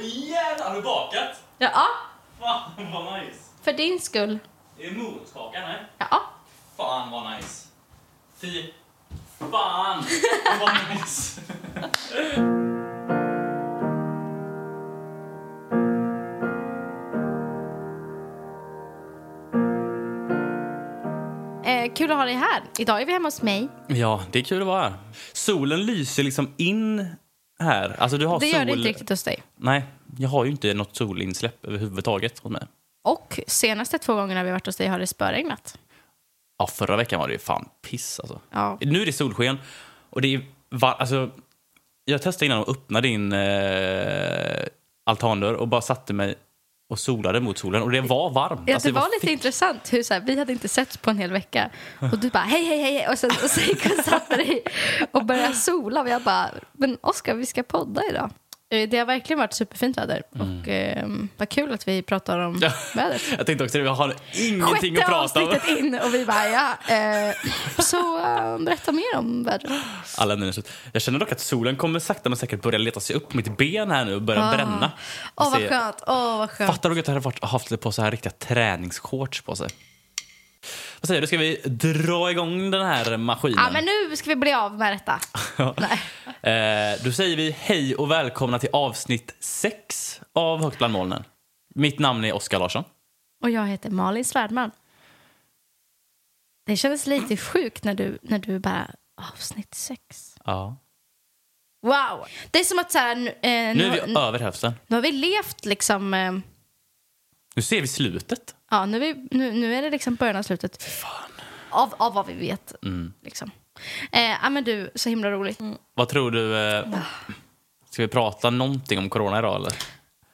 Åh jävlar, har du bakat? Ja, Fan vad nice. för din skull. Är det morotskaka? Nej. Ja. Fan vad nice. Fy fan vad nice. Eh, kul att ha dig här. Idag är vi hemma hos mig. Ja, det är kul att vara här. Solen lyser liksom in här. Alltså du har Det sol... gör det inte riktigt hos dig. Nej, jag har ju inte något solinsläpp överhuvudtaget hos mig. Och senaste två gångerna vi varit hos dig har det spöregnat. Ja, förra veckan var det ju fan piss alltså. Ja. Nu är det solsken och det är var, alltså, Jag testade innan att öppna din eh, altandörr och bara satte mig och solade mot solen och det var varmt. Ja, Alltså, det var lite fett- intressant hur så här, vi hade inte setts på en hel vecka och du bara hej hej hej och sen, och sen gick och satte dig och började sola och jag bara men Oskar vi ska podda idag. Eh, Det har verkligen varit superfint väder och eh, vad kul att vi pratar om Ja. vädret. Jag tänkte också det, jag har ingenting Sjätte att prata om. avsnittet in och vi bara ja. Eh, så eh, berätta mer om vädret. Alla slut. Jag känner dock att solen kommer sakta men säkert börja leta sig upp mitt ben här nu och börja Ah. bränna. Åh Jag vad skönt, åh vad skönt. Fattar du att jag hade varit, haft på så här riktiga träningsshorts på sig? Vad säger du, ska vi dra igång den här maskinen? Ja men nu ska vi bli av med detta. Nej. Eh, då säger vi hej och välkomna till avsnitt 6 av Högt bland molnen. Mitt namn är Oskar Larsson. Och jag heter Malin Svärdman. Det kändes lite sjukt när du, när du bara, avsnitt sex. Ja. Wow! Det är som att så här, nu, eh, nu, Nu är vi över hälften. nu har vi levt liksom, eh, Nu ser vi slutet. Ja nu är, vi, nu, nu är det liksom början av slutet. Av, av vad vi vet. Mm. Liksom. Eh, ja men du, så himla roligt. Vad tror du? Eh, ska vi prata någonting om corona idag eller?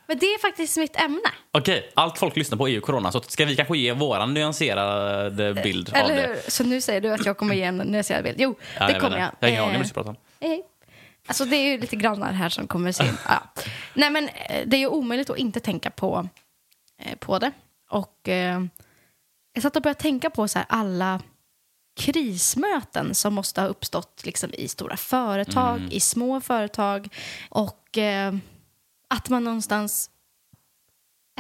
Men det är faktiskt mitt ämne. Okej, allt folk lyssnar på är ju corona. Så ska vi kanske ge våran nyanserade bild av Eller det? hur? Så nu säger du att jag kommer ge en nyanserad bild. Jo, Ja, det kommer jag. Jag har ingen aning Eh, vad du ska prata om. Hej. Alltså det är ju lite grannar här som kommer se in. Ja. Nej men eh, det är ju omöjligt att inte tänka på, eh, på det. Och eh, jag satt och började tänka på så här alla krismöten som måste ha uppstått liksom, i stora företag, i små företag. Och eh, att man någonstans...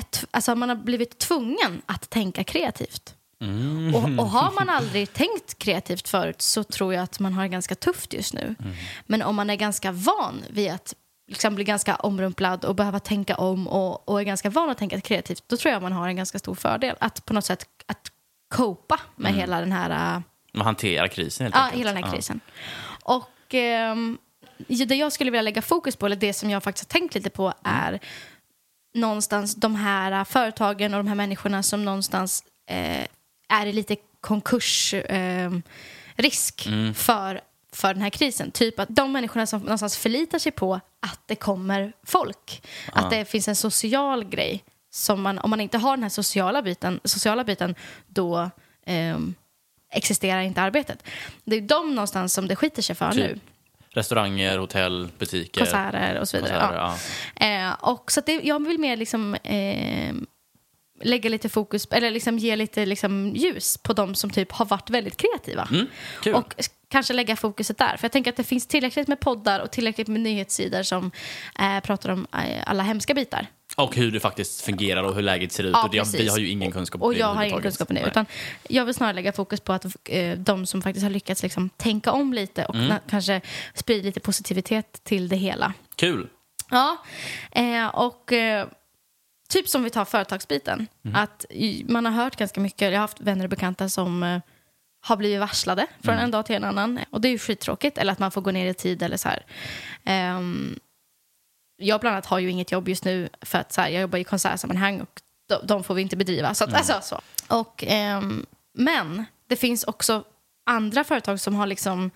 Ett, alltså man har blivit tvungen att tänka kreativt. Mm. Och, och har man aldrig tänkt kreativt förut så tror jag att man har det ganska tufft just nu. Mm. Men om man är ganska van vid att liksom bli ganska omrumplad och behöva tänka om och, och är ganska van att tänka kreativt, då tror jag man har en ganska stor fördel. Att på något sätt att copa med hela den här, äh, Man hanterar krisen helt ja, enkelt. hela den här krisen. Och ehm, det jag skulle vilja lägga fokus på, eller det som jag faktiskt har tänkt lite på, är någonstans de här äh, företagen och de här människorna som någonstans eh, är i lite konkursrisk eh, risk för, för den här krisen. Typ att de människorna som någonstans förlitar sig på att det kommer folk, att det finns en social grej som man, om man inte har den här sociala biten, sociala biten då ehm, existerar inte arbetet. Det är de någonstans som det skiter sig för Typ nu. Restauranger, hotell, butiker. Konserter och så vidare. konserter, ja. ja. Eh, och så det, jag vill mer liksom, eh, lägga lite fokus, eller liksom ge lite liksom, ljus på de som typ har varit väldigt kreativa. Mm. Och kanske lägga fokuset där. För jag tänker att det finns tillräckligt med poddar och tillräckligt med nyhetssidor som eh, pratar om eh, alla hemska bitar. Och hur det faktiskt fungerar och hur läget ser ut. Ja, och det, vi har ju ingen kunskap Och det jag har ingen kunskap om det. Utan jag vill snarare lägga fokus på att eh, de som faktiskt har lyckats liksom, tänka om lite och Mm. kanske sprida lite positivitet till det hela. Kul. Ja, eh, och eh, typ som vi tar företagsbiten. Att i- man har hört ganska mycket, jag har haft vänner och bekanta som eh, har blivit varslade från en dag till en annan. Och det är ju skittråkigt, eller att man får gå ner i tid eller så här. Ehm, jag bland annat har ju inget jobb just nu för att så här, jag jobbar i konsertsammanhang och de, de får vi inte bedriva. Så att, alltså, så. Och, ehm, men det finns också andra företag som har liksom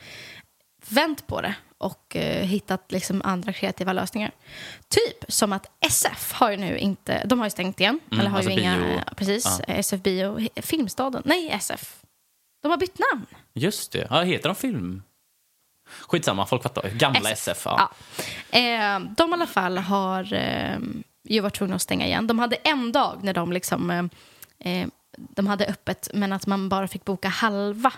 vänt på det och eh, hittat liksom andra kreativa lösningar. Typ som att SF har ju nu inte, de har ju stängt igen. Mm, eller har alltså ju inga, bio. precis, Ja. SF Bio, Filmstaden, nej SF. De har bytt namn. Just det. Ja, heter de film? Skitsamma, folk fattar. Gamla SF. ja. Ja. Eh, de i alla fall har eh, ju varit tvungna att stänga igen. De hade en dag när de liksom eh, de hade öppet men att man bara fick boka halva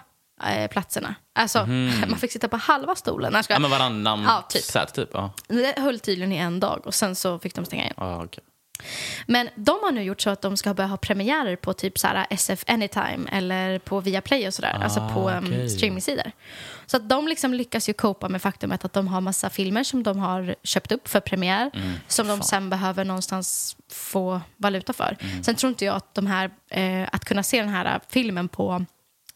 eh, platserna. Alltså, man fick sitta på halva stolen. Jag ska. Ja, men varannan Ja, typ. set typ. Ja. Det höll tydligen i en dag och sen så fick de stänga igen. Ja, okej. Men de har nu gjort så att de ska börja ha premiärer på typ så SF Anytime eller på Viaplay och sådär. alltså på um, Ah, okej. streamingsidor. Så att de liksom lyckas ju copa med faktumet att de har massa filmer som de har köpt upp för premiär som de Mm, fan. sen behöver någonstans få valuta för. Mm. Sen tror inte jag att de här, eh, att kunna se den här eh, filmen på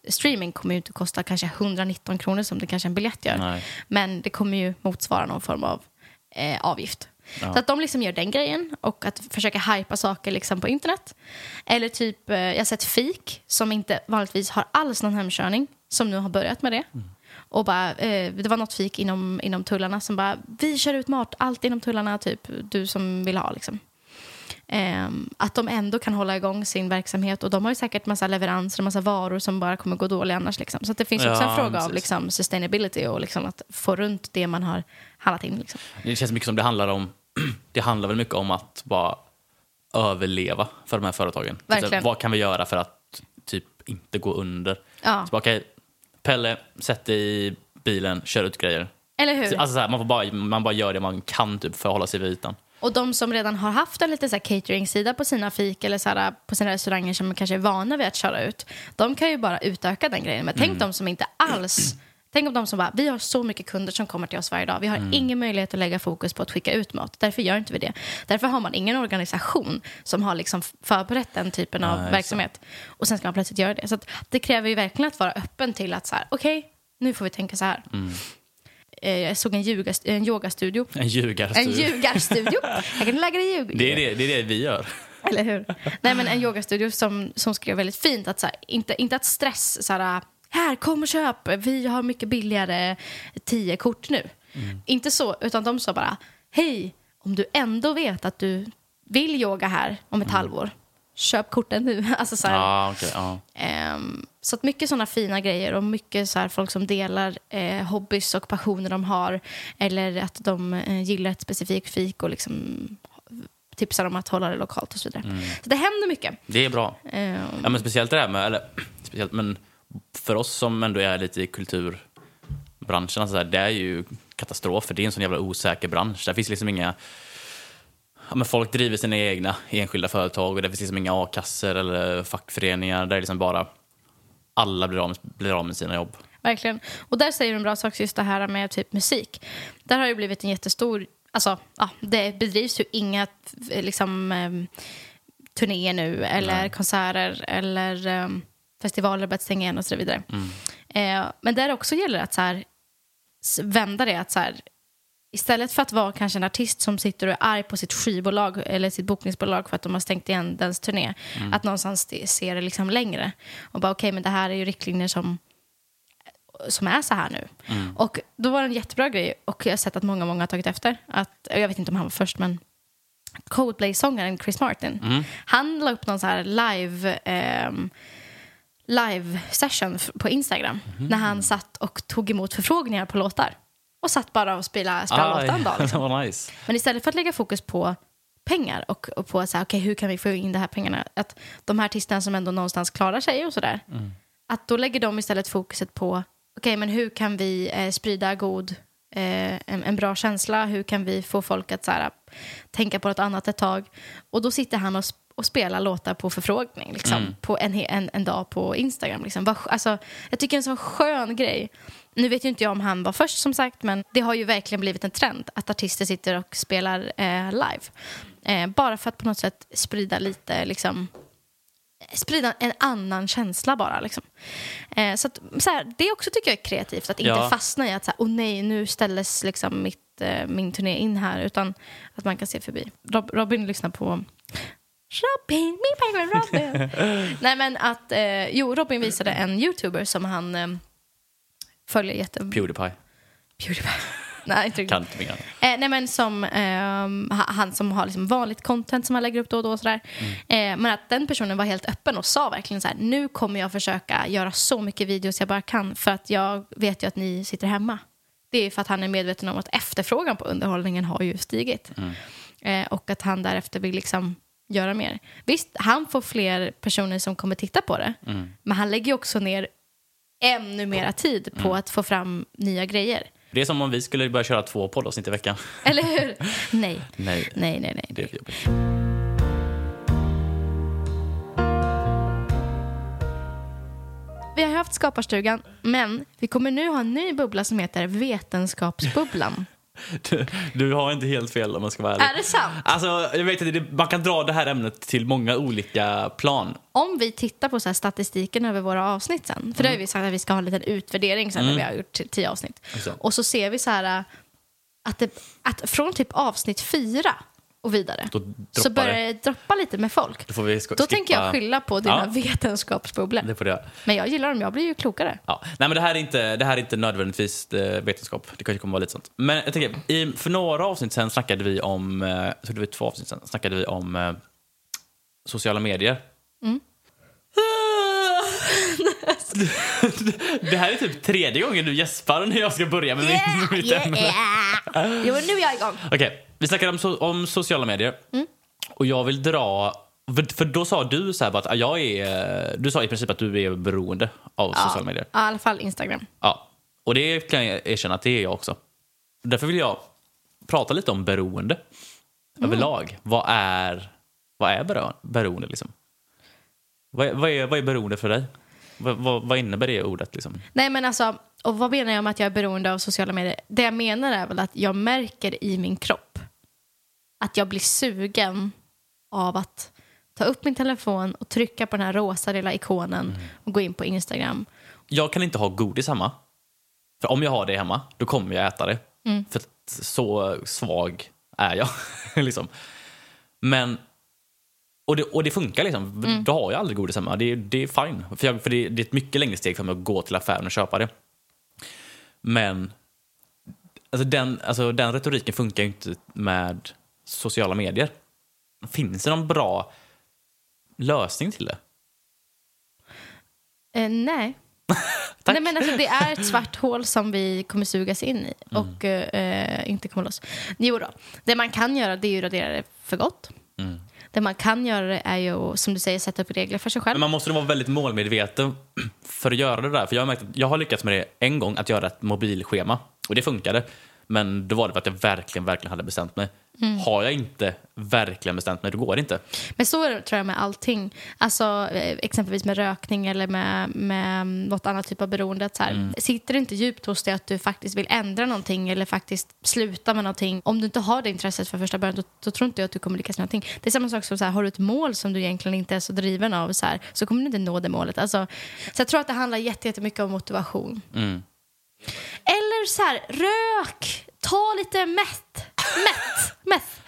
streaming kommer ju inte kosta kanske 119 kronor som det kanske en biljett gör. Nej. Men det kommer ju motsvara någon form av eh, avgift. Ja. Så att de liksom gör den grejen och att försöka hypa saker liksom på internet. Eller typ, eh, jag har sett Fik som inte vanligtvis har alls någon hemkörning som nu har börjat med det. Mm. Och bara, eh, det var något fik inom, inom tullarna som bara, vi kör ut mat, allt inom tullarna, typ du som vill ha liksom. Ehm, att de ändå kan hålla igång sin verksamhet och de har ju säkert massa leveranser och massa varor som bara kommer gå dåliga annars. Liksom. Så det finns också Ja, en fråga av precis. liksom, sustainability och liksom, att få runt det man har handlat in. Liksom. Det känns mycket som det handlar om, det handlar väl mycket om att bara överleva för de här företagen. Verkligen. Så, vad kan vi göra för att typ inte gå under? Ja. Så okej, Pelle, sätt dig i bilen, kör ut grejer. Eller hur? Alltså, så här, man, får bara, man bara gör det man kan typ, för att hålla sig vid ytan. Och de som redan har haft en liten så catering-sida på sina fik eller så här, på sina restauranger som kanske är vana vid att köra ut, de kan ju bara utöka den grejen. Men tänk de som inte alls... Tänk om de som bara, vi har så mycket kunder som kommer till oss varje dag. Vi har ingen möjlighet att lägga fokus på att skicka ut mat. Därför gör inte vi det. Därför har man ingen organisation som har liksom förberett den typen av Nej, verksamhet. Och sen ska man plötsligt göra det. Så det kräver ju verkligen att vara öppen till att så här, okej, nu får vi tänka så här. Eh, Jag såg en, yoga, en yogastudio. En En ljugarstudio. ljugarstudio. Jag kan lägga det i ljug. Det är det, det är det vi gör. Eller hur? Nej, men en yogastudio som, som skrev väldigt fint att så här, inte, inte att stress, så här, här kom och köp, vi har mycket billigare tio kort nu. Inte så, utan de sa bara, hej, om du ändå vet att du vill yoga här om ett halvår, köp korten nu. Alltså, så Ja, okej. ja. Ehm, så att mycket sådana fina grejer och mycket så här folk som delar eh, hobbys och passioner de har eller att de eh, gillar ett specifikt fik och liksom tipsar om att hålla det lokalt och så vidare. Så det händer mycket. Det är bra. Ehm, Ja, men speciellt det här med, eller speciellt, men för oss som ändå är lite i kulturbranschen, alltså så här, det är ju katastrof, för det är en sån jävla osäker bransch. Där finns liksom inga... Ja, men folk driver sina egna enskilda företag och det finns liksom inga a-kassor eller fackföreningar. Där är liksom bara alla blir av, med, blir av med sina jobb. Verkligen. Och där säger du en bra sak, just det här med typ musik. Där har det blivit en jättestor... Alltså, ja, det bedrivs ju inga eh, liksom, um, turnéer nu eller Nej. konserter eller um, festivaler börjat stänga igen och så vidare. Eh, men där också gäller att så här, vända det. Att så här, istället för att vara kanske en artist som sitter och är arg på sitt skivbolag eller sitt bokningsbolag för att de har stängt igen dens turné, att någonstans se det liksom längre. Och bara okej, men det här är ju riktlinjer som som är så här nu. Och då var det en jättebra grej och jag har sett att många, många har tagit efter. Att, jag vet inte om han var först, men Coldplay-sångaren Chris Martin, han la upp någon så här live, ehm, live session på Instagram när han satt och tog emot förfrågningar på låtar. Och satt bara och spelade, spelade låtar en dag. Liksom. nice. Men istället för att lägga fokus på pengar och, och på så här, okay, hur kan vi få in de här pengarna, att de här artisterna som ändå någonstans klarar sig och sådär, att då lägger de istället fokuset på, okej men hur kan vi eh, sprida god, eh, en, en bra känsla, hur kan vi få folk att så här, tänka på något annat ett tag, och då sitter han och, sp- och spelar låtar på förfrågning, liksom, på en, en, en dag på Instagram. Liksom. Alltså, jag tycker det är en sån skön grej. Nu vet ju inte jag om han var först som sagt, men det har ju verkligen blivit en trend att artister sitter och spelar eh, live. Eh, bara för att på något sätt sprida lite, liksom, sprida en annan känsla bara. Liksom. Eh, så att, så här, det också tycker jag är kreativt, att inte Ja. fastna i att så här, oh nej, nu ställdes liksom mitt, eh, min turné in här, utan att man kan se förbi. Rob, Robin lyssnar på Robin, min penguin Robin. nej men att, eh, jo, Robin visade en youtuber som han eh, följer jätte... Pewdiepie. Pewdiepie. nej, inte. Kan inte mer. Eh, nej, men som, ha- han som har liksom vanligt content som han lägger upp då och då. Och sådär. Eh, men att den personen var helt öppen och sa verkligen så här, nu kommer jag försöka göra så mycket videos jag bara kan för att jag vet ju att ni sitter hemma. Det är för att han är medveten om att efterfrågan på underhållningen har ju stigit. Eh, och att han därefter vill liksom göra mer. Visst, han får fler personer som kommer titta på det. Men han lägger ju också ner ännu mera tid på Mm. att få fram nya grejer. Det är som om vi skulle börja köra två poddavsnitt i veckan. Eller hur? nej. Nej, Nej, nej, nej. det är jobbigt. Vi har haft Skaparstugan, men vi kommer nu ha en ny bubbla som heter Vetenskapsbubblan. Du, du har inte helt fel om man ska vara ärlig. Är det sant? Alltså, jag vet det, man kan dra det här ämnet till många olika plan. Om vi tittar på så statistiken över våra avsnitt sen, för det har vi sagt att vi ska ha en liten utvärdering sen när vi har gjort tio avsnitt. Exakt. Och så ser vi så här äh, att, det, att från typ avsnitt fyra och vidare så börjar det. droppa lite med folk. Då får vi sko- Då tänker jag skippa- skylla på dina Ja. vetenskapsbubblor. Det får det. Men jag gillar dem, jag blir ju klokare. Ja. Nej, men det här är inte, det här är inte nödvändigtvis eh, vetenskap. Det kanske kommer vara lite sånt. Men jag tänker, i, för några avsnitt sen snackade vi om, eh, jag tror det var två avsnitt sen, snackade vi om eh, sociala medier. Mm. det här är typ tredje gången du gäspar när jag ska börja med mitt, mitt ämne. Jo, nu är jag igång. Okej, vi snackade om, so om sociala medier. Mm. Och jag vill dra... För, för då sa du så här att jag är... Du sa i princip att du är beroende av sociala medier. Ja, I alla fall Instagram. Ja. Och det kan jag erkänna att det är jag också. Därför vill jag prata lite om beroende Mm. överlag. Vad är, vad är bero- beroende liksom? Vad är, vad, är, vad är beroende för dig? Vad, vad, vad innebär det ordet liksom? Nej men alltså, och vad menar jag med att jag är beroende av sociala medier? Det jag menar är väl att jag märker i min kropp att jag blir sugen av att ta upp min telefon och trycka på den här rosa lilla ikonen Mm. och gå in på Instagram. Jag kan inte ha godis hemma. För om jag har det hemma, då kommer jag äta det. För att så svag är jag. liksom. Men, och det, och det funkar liksom. Då har jag aldrig godis hemma. Det, det är fine. För, jag, för det, det är ett mycket längre steg för mig att gå till affären och köpa det. Men alltså den, alltså den retoriken funkar ju inte med sociala medier. Finns det någon bra lösning till det? Eh, nej. Nej men alltså, det är ett svart hål som vi kommer sugas in i Mm. och eh, inte kommer loss. Jo då, det man kan göra det är att radera det för gott. Mm. Det man kan göra är ju, som du säger, sätta upp regler för sig själv. Men man måste vara väldigt målmedveten för att göra det där. För jag har märkt att jag har lyckats med det en gång, att göra ett mobilschema. Och det funkade. Men då var det för att jag verkligen, verkligen hade bestämt mig. Har jag inte verkligen bestämt mig, då går det inte. Men så tror jag med allting. Alltså eh, exempelvis med rökning eller med, med något annat typ av beroende. Så här, Mm. Sitter det inte djupt hos dig att du faktiskt vill ändra någonting eller faktiskt sluta med någonting. Om du inte har det intresset för första början då, då tror inte jag att du kommer lyckas med någonting. Det är samma sak som så här, har du ett mål som du egentligen inte är så driven av så, här, så kommer du inte nå det målet. Alltså, så jag tror att det handlar jätte- jättemycket om motivation. Mm. Eller så här, rök! Ta lite mätt. Mätt. mätt.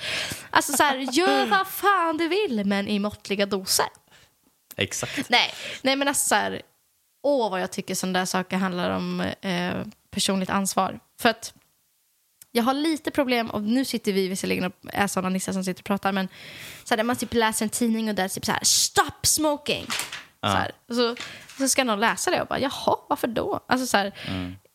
Alltså så här, gör vad fan du vill men i måttliga doser. Exakt. Nej, nej men alltså så här, åh vad jag tycker sådana där saker handlar om eh, personligt ansvar. För att jag har lite problem, och nu sitter vi visserligen och är sådana nissar som sitter och pratar, men så här, man typ läser en tidning och där är typ så här, stop smoking. Så, här, så, så ska någon läsa det och bara, jaha, varför då? Alltså så här,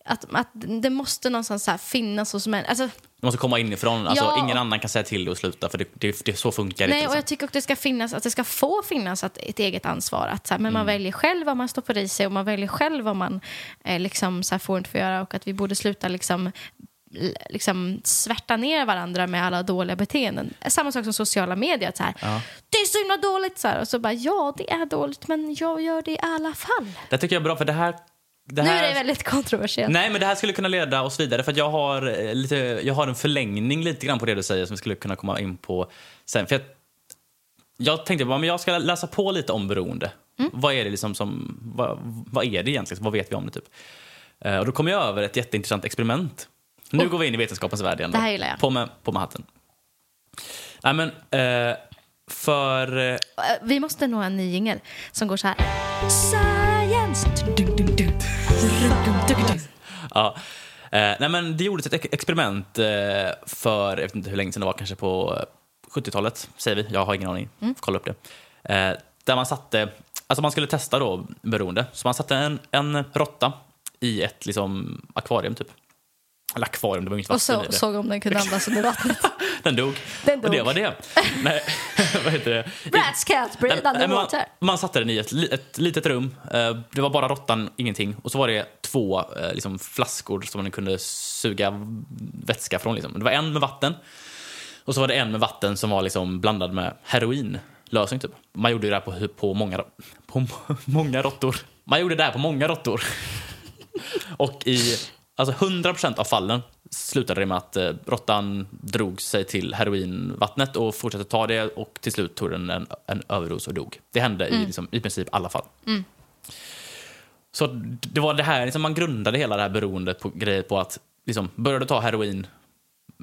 att, att det måste någonstans så finnas hos män. Alltså, Det måste komma inifrån. Alltså, Ja. Ingen annan kan säga till dig att sluta, för det, det, det, så funkar Nej, inte. och jag tycker också det ska finnas, att det ska få finnas ett, ett eget ansvar. Att, så här, men Mm. man väljer själv vad man stoppar i sig och man väljer själv vad man eh, liksom, så här, får inte få göra och att vi borde sluta liksom, liksom svärta ner varandra med alla dåliga beteenden. Samma sak som sociala medier. Att så här, Det är så himla dåligt! Så här, och så bara, ja, det är dåligt, men jag gör det i alla fall. Det tycker jag är bra, för det här... Det Nu här är det väldigt kontroversiellt. Nej, men det här skulle kunna leda oss vidare. För jag har, eh, lite, jag har en förlängning lite grann på det du säger som vi skulle kunna komma in på sen. För jag, jag tänkte bara, men jag ska läsa på lite om beroende. Mm. Vad är det liksom som, vad, vad är det egentligen? Vad vet vi om det? Typ? Eh, och då kom jag över ett jätteintressant experiment. Nu Oh. går vi in i vetenskapens värld igen. Då. Det här gillar jag. På med, på med hatten. Nej, men eh, för... eh, Vi måste ha en ny jingel som går så här. Science! Ja. Eh, nej men det gjordes ett ex- experiment eh, för, jag vet inte hur länge sedan det var, kanske på eh, 70-talet säger vi. Jag har ingen aning. Mm. Kolla upp det. Eh, där man satte, alltså man skulle testa då beroende. Så man satte en, en råtta i ett liksom akvarium typ. Eller akvarium, det var ju inte Och vatten så såg om den kunde andas under vattnet. Den dog. Den Och det dog. var det. Nej. vad heter det? Rats can't breathe Nej, men man, man satte den i ett, ett litet rum. Eh, Det var bara råttan, ingenting. Och så var det två eh, liksom, flaskor som man kunde suga vätska från. Liksom. Det var en med vatten och så var det en med vatten som var liksom blandad med heroinlösning. Typ. Man gjorde det där på, på, många, på många råttor. Man gjorde det där på många råttor. och i alltså 100% av fallen slutade det med att eh, råttan drog sig till heroinvattnet och fortsatte ta det och till slut tog den en, en överdos och dog. Det hände i, liksom, i princip alla fall. Så det var det här, liksom, man grundade hela det här beroendet på grejer på att liksom, börjar du ta heroin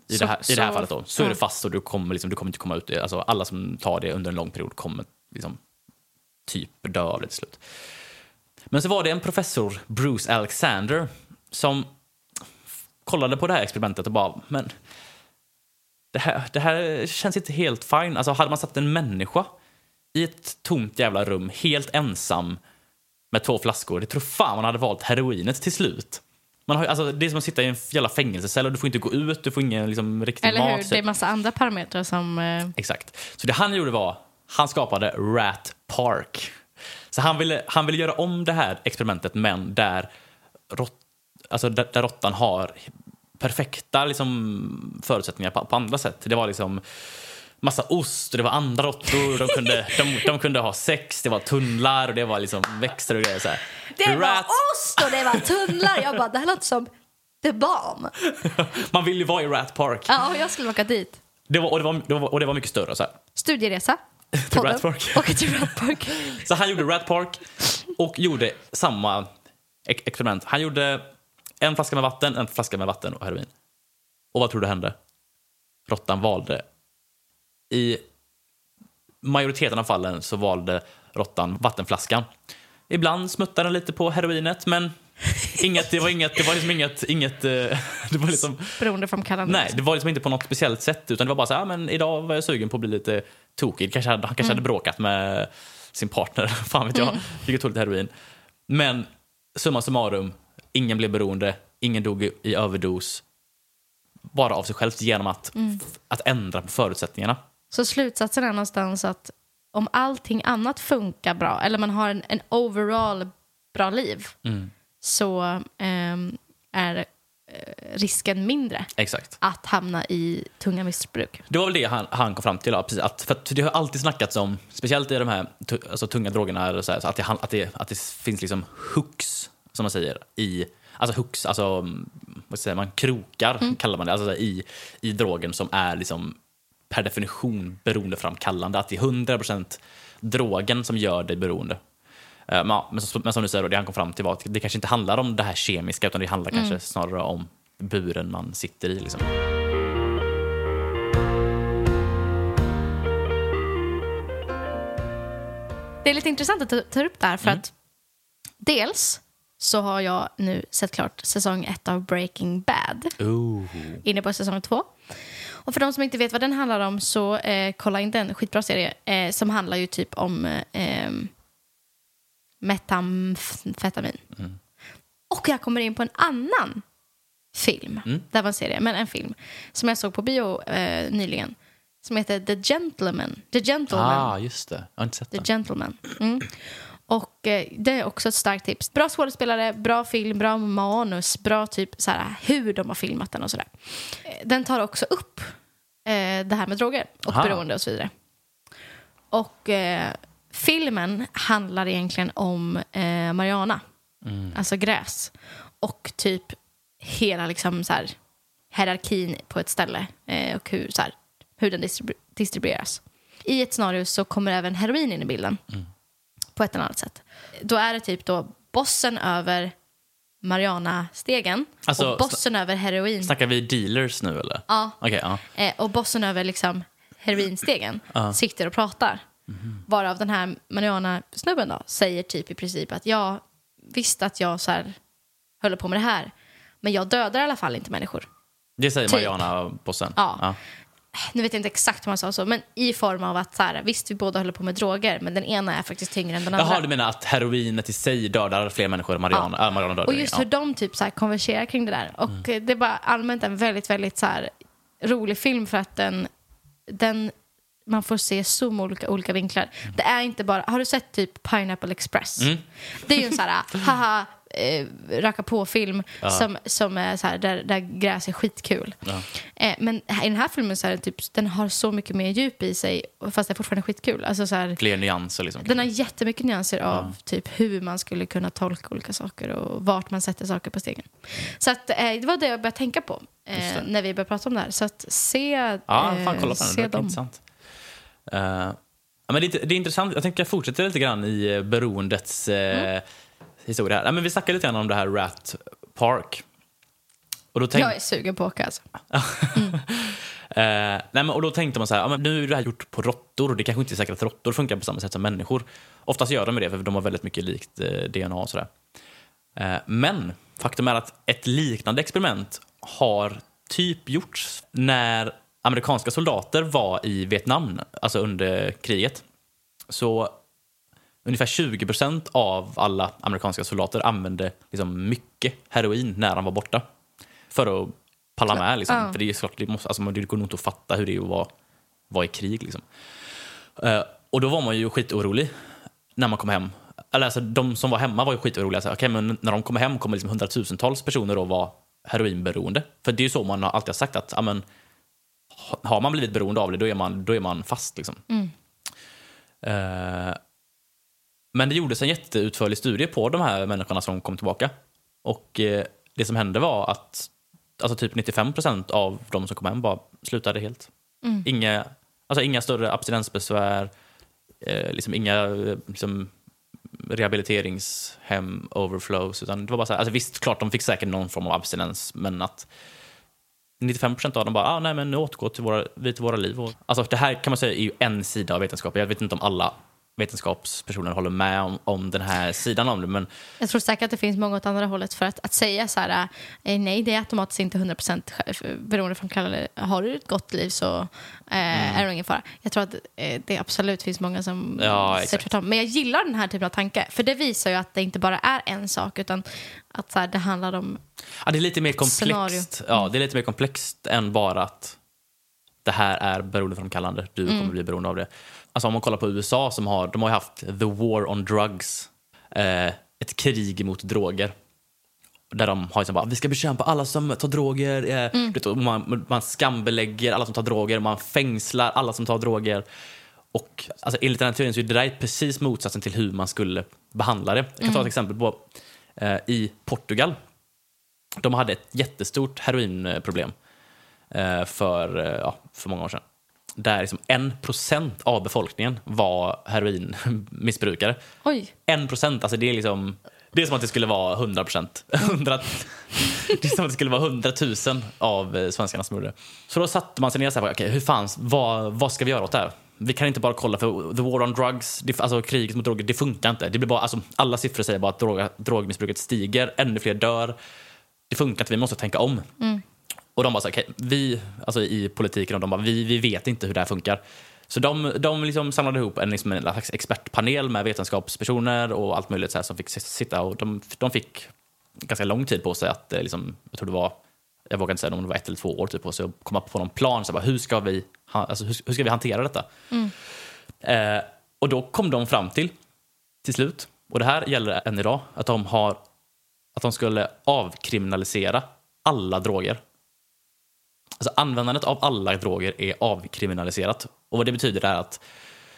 i, Så- det, här, i det här så- fallet då, så är ja. du fast och du kommer, liksom, du kommer inte komma ut. Alltså, alla som tar det under en lång period kommer liksom, typ dö av det till slut. Men så var det en professor, Bruce Alexander, som kollade på det här experimentet och bara, men det här, det här känns inte helt fine. Alltså hade man satt en människa i ett tomt jävla rum, helt ensam med två flaskor, det tror fan man hade valt heroinet till slut. Man har, alltså, det är som att sitta i en jävla fängelsecell och du får inte gå ut, du får ingen liksom, riktig Eller mat. hur? Det är massa andra parametrar som... eh, Exakt. Så det han gjorde var, han skapade Rat Park. Så han ville, han ville göra om det här experimentet men där, rott, alltså där, där råttan har perfekta liksom, förutsättningar på, på andra sätt. Det var liksom massa ost och det var andra råttor. De kunde, de, de kunde ha sex, det var tunnlar och det var liksom växter och grejer. Så här. Det var Rat- ost och det var tunnlar. Jag bara, det här låter som The Bomb. Man vill ju vara i Rat Park. Ja, och jag skulle åka dit. Det var, och, det var, det var, och det var mycket större. Så här. Studieresa. Till. Rat Park. Åka till Rat Park. Så han gjorde Rat Park och gjorde samma ex- experiment. Han gjorde en flaska med vatten, en flaska med vatten och heroin. Och vad tror du hände? Råttan valde... I majoriteten av fallen så valde råttan vattenflaskan. Ibland smuttade den lite på heroinet, men inget, det var inget, det var liksom inget, inget, eh, det var liksom, Beroendeframkallande. nej, det var liksom inte på något speciellt sätt, utan det var bara så här, "Ja, men idag var jag sugen på att bli lite tokig. Kanske han kanske hade bråkat med sin partner, fan vet jag, fick ta lite heroin. Men summa summarum, ingen blev beroende, ingen dog i- överdos, bara av sig själv genom att, att ändra på förutsättningarna. Så slutsatsen är någonstans att om allting annat funkar bra, eller man har en, en overall bra liv, Mm. så ehm, är eh, risken mindre Exakt. att hamna i tunga missbruk. Det var väl det han, han kom fram till. Ja, precis, att, för att det har alltid snackats om, speciellt i de här alltså, tunga drogerna, här, att, det, att, det, att det finns liksom hooks, som man säger, i Alltså hooks, alltså mm, vad säger man, krokar kallar man det, alltså här, i, i drogen som är liksom per definition beroendeframkallande. Att det är 100% drogen som gör dig beroende. Eh, Men, som- du säger, då, det han kom fram till var att det kanske inte handlar om det här kemiska utan det handlar kanske snarare om buren man sitter i. Liksom. Det är lite intressant att tar upp det här för Mm. att dels så har jag nu sett klart säsong ett av Breaking Bad. Ooh. inne på säsong två. Och för de som inte vet vad den handlar om så eh, kolla in den, skitbra serie, eh, som handlar ju typ om eh, metamfetamin. Och jag kommer in på en annan film, det var en serie, men en film, som jag såg på bio eh, nyligen, som heter The Gentleman. The Gentleman. Ah, just det. Jag har inte sett The den. Gentleman. Mm. Och eh, det är också ett starkt tips. Bra skådespelare, bra film, bra manus, bra typ så här, hur de har filmat den och sådär. Eh, Den tar också upp eh, det här med droger och Aha. beroende och så vidare. Och eh, filmen handlar egentligen om eh, marijuana, alltså gräs. Och typ hela liksom så här, hierarkin på ett ställe eh, och hur, så här, hur den distribu- distribueras. I ett scenario så kommer även heroin in i bilden på ett eller annat sätt. Då är det typ då bossen över Mariana-stegen Alltså, och bossen över heroin. Snackar vi dealers nu eller? Ja. Okej, ja. Eh, och bossen över liksom heroinstegen sitter och pratar. Varav den här Mariana-snubben då säger typ i princip att jag visste att jag så här höll på med det här. Men jag dödar i alla fall inte människor. Det säger Typ. Mariana-bossen? Ja. Nu vet jag inte exakt hur man sa så, men i form av att så här, visst vi båda håller på med droger, men den ena är faktiskt tyngre än den andra. Jaha, du menar att heroinet i sig dödar fler människor än Mariana, Ja. ja. Mariana dödar Och just ja. hur de typ så här konverserar kring det där. Och Mm. det är bara allmänt en väldigt, väldigt så här rolig film för att den, den man får se så många olika, olika vinklar. Det är inte bara, har du sett typ Pineapple Express? Mm. Det är ju en sån här, haha, eh, raka på-film som, som är så här, där, där gräs är skitkul. Ja. Eh, men i den här filmen så är det typ, den har så mycket mer djup i sig, fast det är fortfarande skitkul. Alltså så här, Fler nyanser liksom. den har jättemycket nyanser av typ hur man skulle kunna tolka olika saker och vart man sätter saker på stegen. Så att, eh, det var det jag började tänka på eh, när vi började prata om det här. Så att se, Ja, fan kolla på den. se Det är dem. intressant. Eh, ja, men det, det är intressant. Jag tänker fortsätta lite grann i eh, beroendets eh, Mm. Historia. här. Men vi snackade lite grann om det här Rat Park. Och då tänk, Jag är sugen på att åka alltså. eh, nej, men, och då tänkte man så här, ja, nu är det här gjort på råttor och det kanske inte är säkert att råttor funkar på samma sätt som människor. Oftast gör de det för de har väldigt mycket likt eh, DNA och sådär. Eh, men faktum är att ett liknande experiment har typ gjorts när amerikanska soldater var i Vietnam, alltså under kriget. Så ungefär 20 procent av alla amerikanska soldater använde liksom mycket heroin när de var borta. För att palla med. Liksom. Ja. För det är klart, det, måste, alltså, det går nog inte att fatta hur det är att vara, vara i krig. Liksom. Eh, och då var man ju skitorolig när man kom hem. Eller, alltså, de som var hemma var ju skitoroliga. Så, okay, men när de kommer hem kommer liksom hundratusentals personer att vara heroinberoende. För det är ju så man har alltid har sagt att ja, men, ha- har man blivit beroende av det, då är man, då är man fast. Liksom. Eh, men det gjordes en jätteutförlig studie på de här människorna som kom tillbaka. Och eh, det som hände var att alltså typ 95 procent av de som kom hem bara slutade helt. Inga, alltså inga större abstinensbesvär, eh, liksom inga eh, liksom, rehabiliteringshem overflows. Utan det var bara så här, alltså visst, klart de fick säkert någon form av abstinens, men att 95 procent av dem bara, ah, nej men nu återgår till våra, vi till våra liv. Och, alltså det här kan man säga är ju en sida av vetenskap. Jag vet inte om alla vetenskapspersoner håller med om, om den här sidan av det, men Jag tror säkert att det finns många åt andra hållet för att, att säga så här, eh, nej det är automatiskt inte 100% sj- beroendeframkallande. Har du ett gott liv så eh, är det ingen fara. Jag tror att eh, det absolut finns många som Ja, säger tvärtom. Men jag gillar den här typen av tanke, för det visar ju att det inte bara är en sak utan att så här, det handlar om Ja, det är lite mer Scenario. komplext. Ja, det är lite mer komplext än bara att det här är beroendeframkallande. Du Mm. kommer bli beroende av det. Alltså om man kollar på USA som har, de har haft the war on drugs. Eh, ett krig mot droger. Där de har liksom bara, vi ska bekämpa alla som tar droger. Eh, Mm. vet, man, man skambelägger alla som tar droger. Man fängslar alla som tar droger. Och alltså, enligt den här teorin så är det där precis motsatsen till hur man skulle behandla det. Jag kan Mm. ta ett exempel på eh, i Portugal. De hade ett jättestort heroinproblem eh, för, eh, ja, för många år sedan. Där liksom en procent av befolkningen var heroinmissbrukare. oj, En procent, alltså det är liksom... Det är som att det skulle vara 100 procent. det är som att det skulle vara 100 000 av eh, svenskarna som gjorde det. Så då satte man sig ner och okej, hur fan, vad, vad ska vi göra åt det här? Vi kan inte bara kolla för the war on drugs, det, alltså kriget mot droger, det funkar inte. Det blir bara, alltså, alla siffror säger bara att drog, drogmissbruket stiger, ännu fler dör. Det funkar inte, vi måste tänka om. Och de bara så här, okej, vi, alltså i politiken, och de bara, vi, vi vet inte hur det här funkar. Så de, de liksom samlade ihop en, liksom en slags expertpanel med vetenskapspersoner och allt möjligt så här som fick sitta och de, de fick ganska lång tid på sig att, eh, liksom, jag tror det var, jag vågar inte säga om det var ett eller två år typ på sig att komma på någon plan. Så här, hur, ska vi, alltså, hur, hur ska vi hantera detta? Eh, och då kom de fram till, till slut, och det här gäller än idag, att de, har, att de skulle avkriminalisera alla droger. Alltså användandet av alla droger är avkriminaliserat. Och vad det betyder är att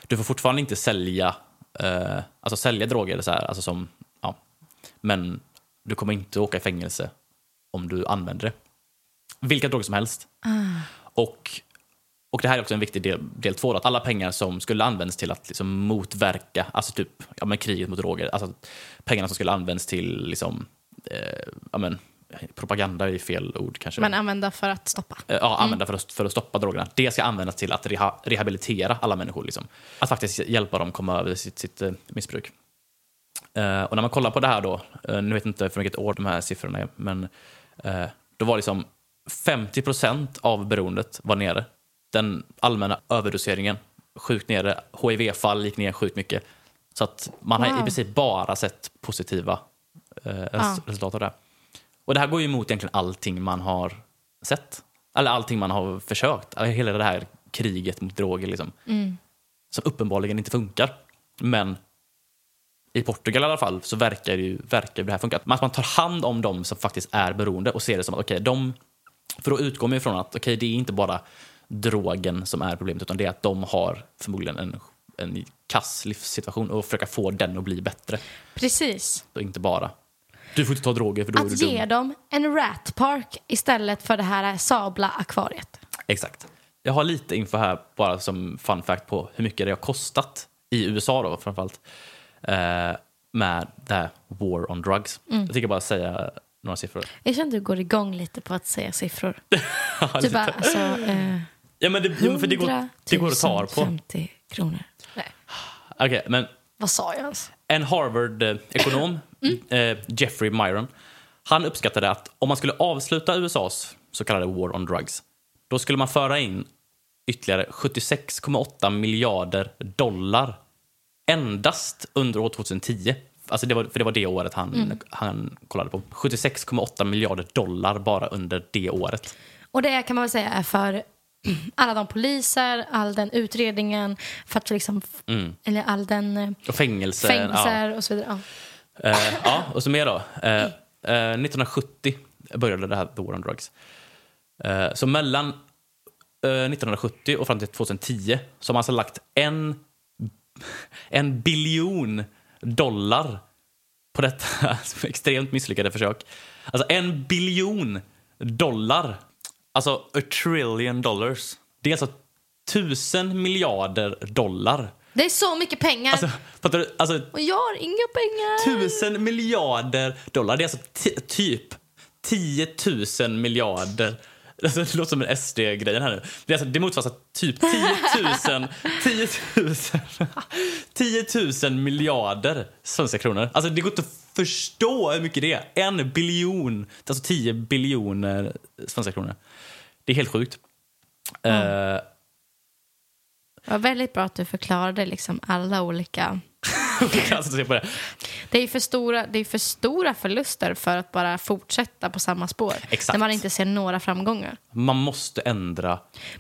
du får fortfarande inte sälja, eh, alltså sälja droger, så här, alltså som, ja, men du kommer inte åka i fängelse om du använder det. Vilka droger som helst. Och, och det här är också en viktig del, del två, att alla pengar som skulle användas till att liksom motverka, alltså typ ja, men kriget mot droger, alltså pengarna som skulle användas till liksom, eh, ja, men, propaganda är fel ord kanske. men använda för att stoppa. Eh, ja, använda för, att, för att stoppa drogerna. Det ska användas till att reha, rehabilitera alla människor. Liksom. Att faktiskt hjälpa dem komma över sitt, sitt eh, missbruk. Eh, och när man kollar på det här då, eh, nu vet jag inte för vilket år de här siffrorna är, men eh, då var liksom 50 procent av beroendet var nere. Den allmänna överdoseringen sjukt nere. HIV-fall gick ner sjukt mycket. Så att man har i Wow. princip bara sett positiva resultat av det. Och det här går ju emot egentligen allting man har sett. Eller allting man har försökt. Eller Hela det här kriget mot droger. Liksom. Som uppenbarligen inte funkar. Men i Portugal i alla fall så verkar det, ju, verkar det här funka. Att man tar hand om dem som faktiskt är beroende och ser det som att okej, de... För då utgår man ifrån att okej, det är inte bara drogen som är problemet utan det är att de har förmodligen en, en kass livssituation och försöka få den att bli bättre. Precis. Och inte bara du får inte ta droger för då är Att du ge dum. dem en rat park istället för det här sabla akvariet. Exakt. Jag har lite info här bara som fun fact på hur mycket det har kostat i USA då framförallt eh, med det här war on drugs. Mm. Jag tänker bara säga några siffror. Jag känner att du går igång lite på att säga siffror. Ja, Du bara, alltså, eh, ja, men det, för det, går, 100 det går att ta på. 50 kronor. Nej, Okej, men vad sa jag ens? En Harvard-ekonom, Mm. eh, Jeffrey Myron, han uppskattade att om man skulle avsluta USAs så kallade war on drugs, då skulle man föra in ytterligare 76,8 miljarder dollar endast under år 2010. Alltså det var, för det var det året han, Mm. han kollade på. 76,8 miljarder dollar bara under det året. Och det kan man väl säga är för alla de poliser, all den utredningen, för att liksom, eller all den eh, Och fängelse. fängelser och så vidare. Ja. Eh, ja, och så mer då. Eh, eh, 1970 började det här The War on Drugs. Eh, så mellan eh, 1970 och fram till 2010 så har man alltså lagt en, en biljon dollar på detta extremt misslyckade försök. Alltså en biljon dollar. Alltså a trillion dollars. Det är alltså tusen miljarder dollar. Det är så mycket pengar Alltså, fattar du? Alltså, och jag har inga pengar. Tusen miljarder dollar. Det är alltså typ 10 000 miljarder. Alltså, det låter som en SD-grejen här nu. Det, är alltså, det motsvarar typ 10 000, 10 000, 10 000 miljarder svenska kronor. Alltså det går inte att förstå hur mycket det är. En biljon, alltså 10 biljoner svenska kronor. Det är helt sjukt. Eh, Det var väldigt bra att du förklarade liksom alla olika... det. Det är för stora, det är för stora förluster för att bara fortsätta på samma spår. Exakt. När man inte ser några framgångar. Man måste ändra.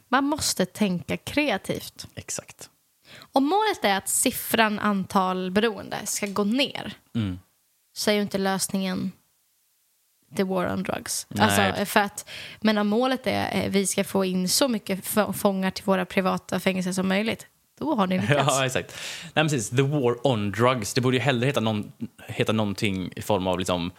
Man måste tänka kreativt. Exakt. Om målet är att siffran antal beroende ska gå ner Mm. så är ju inte lösningen the war on drugs. Nej. Alltså, för att, men om målet är att vi ska få in så mycket fångar till våra privata fängelser som möjligt, då har ni lyckats. Ja, exakt. Nej, precis. The War on Drugs. Det borde ju hellre heta, någon, heta någonting i form av liksom...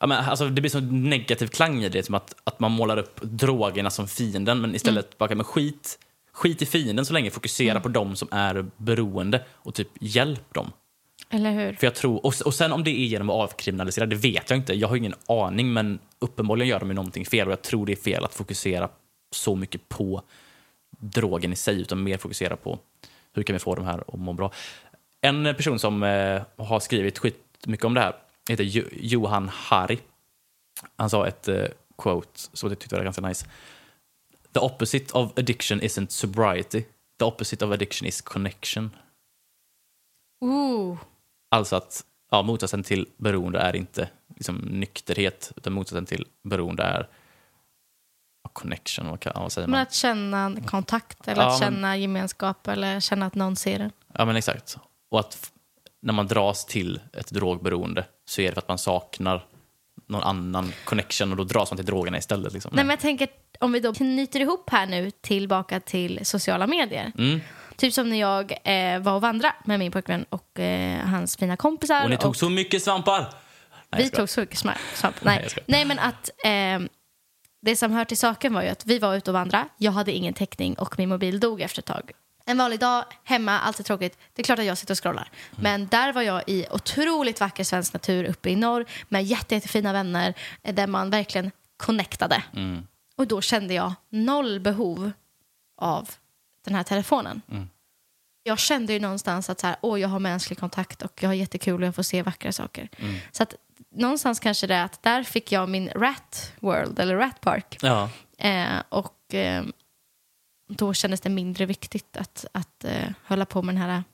Ja, men, alltså, det blir så negativ klang i det, som att, att man målar upp drogerna som fienden, men istället bara, men skit, skit i fienden så länge, fokusera på de som är beroende och typ hjälp dem. Eller hur? För jag tror, och, och sen om det är genom att avkriminalisera, det vet jag inte. Jag har ingen aning, men uppenbarligen gör de ju någonting fel och jag tror det är fel att fokusera så mycket på drogen i sig, utan mer fokusera på hur kan vi få de här att må bra. En person som eh, har skrivit skitmycket om det här heter jo Johan Hari. Han sa ett eh, quote som jag tyckte var ganska nice. The opposite of addiction isn't sobriety. The opposite of addiction is connection. Ooh. Alltså att ja, motsatsen till beroende är inte liksom, nykterhet, utan motsatsen till beroende är connection. Vad, kan, vad säger Men man? att känna kontakt eller Ja, att men- känna gemenskap eller känna att någon ser en. Ja, men exakt. Och att när man dras till ett drogberoende så är det för att man saknar någon annan connection och då dras man till drogerna istället. Liksom. Nej, men jag tänker om vi då knyter ihop här nu tillbaka till sociala medier. Mm. Typ som när jag eh, var och vandrade med min pojkvän och eh, hans fina kompisar. Och ni tog så mycket svampar! Nej, vi tog så mycket svamp. Nej, Nej. Nej, men att eh, det som hör till saken var ju att vi var ute och vandrade. Jag hade ingen täckning och min mobil dog efter ett tag. En vanlig dag, hemma, allt är tråkigt. Det är klart att jag sitter och scrollar. Mm. Men där var jag i otroligt vacker svensk natur uppe i norr med jätte, jättefina vänner eh, där man verkligen connectade. Mm. Och då kände jag noll behov av den här telefonen. Mm. Jag kände ju någonstans att så här, åh, jag har mänsklig kontakt och jag har jättekul och jag får se vackra saker. Mm. Så att någonstans kanske det är att där fick jag min rat world eller rat park. Ja, Eh, och eh, då kändes det mindre viktigt att, att eh, hålla på med den här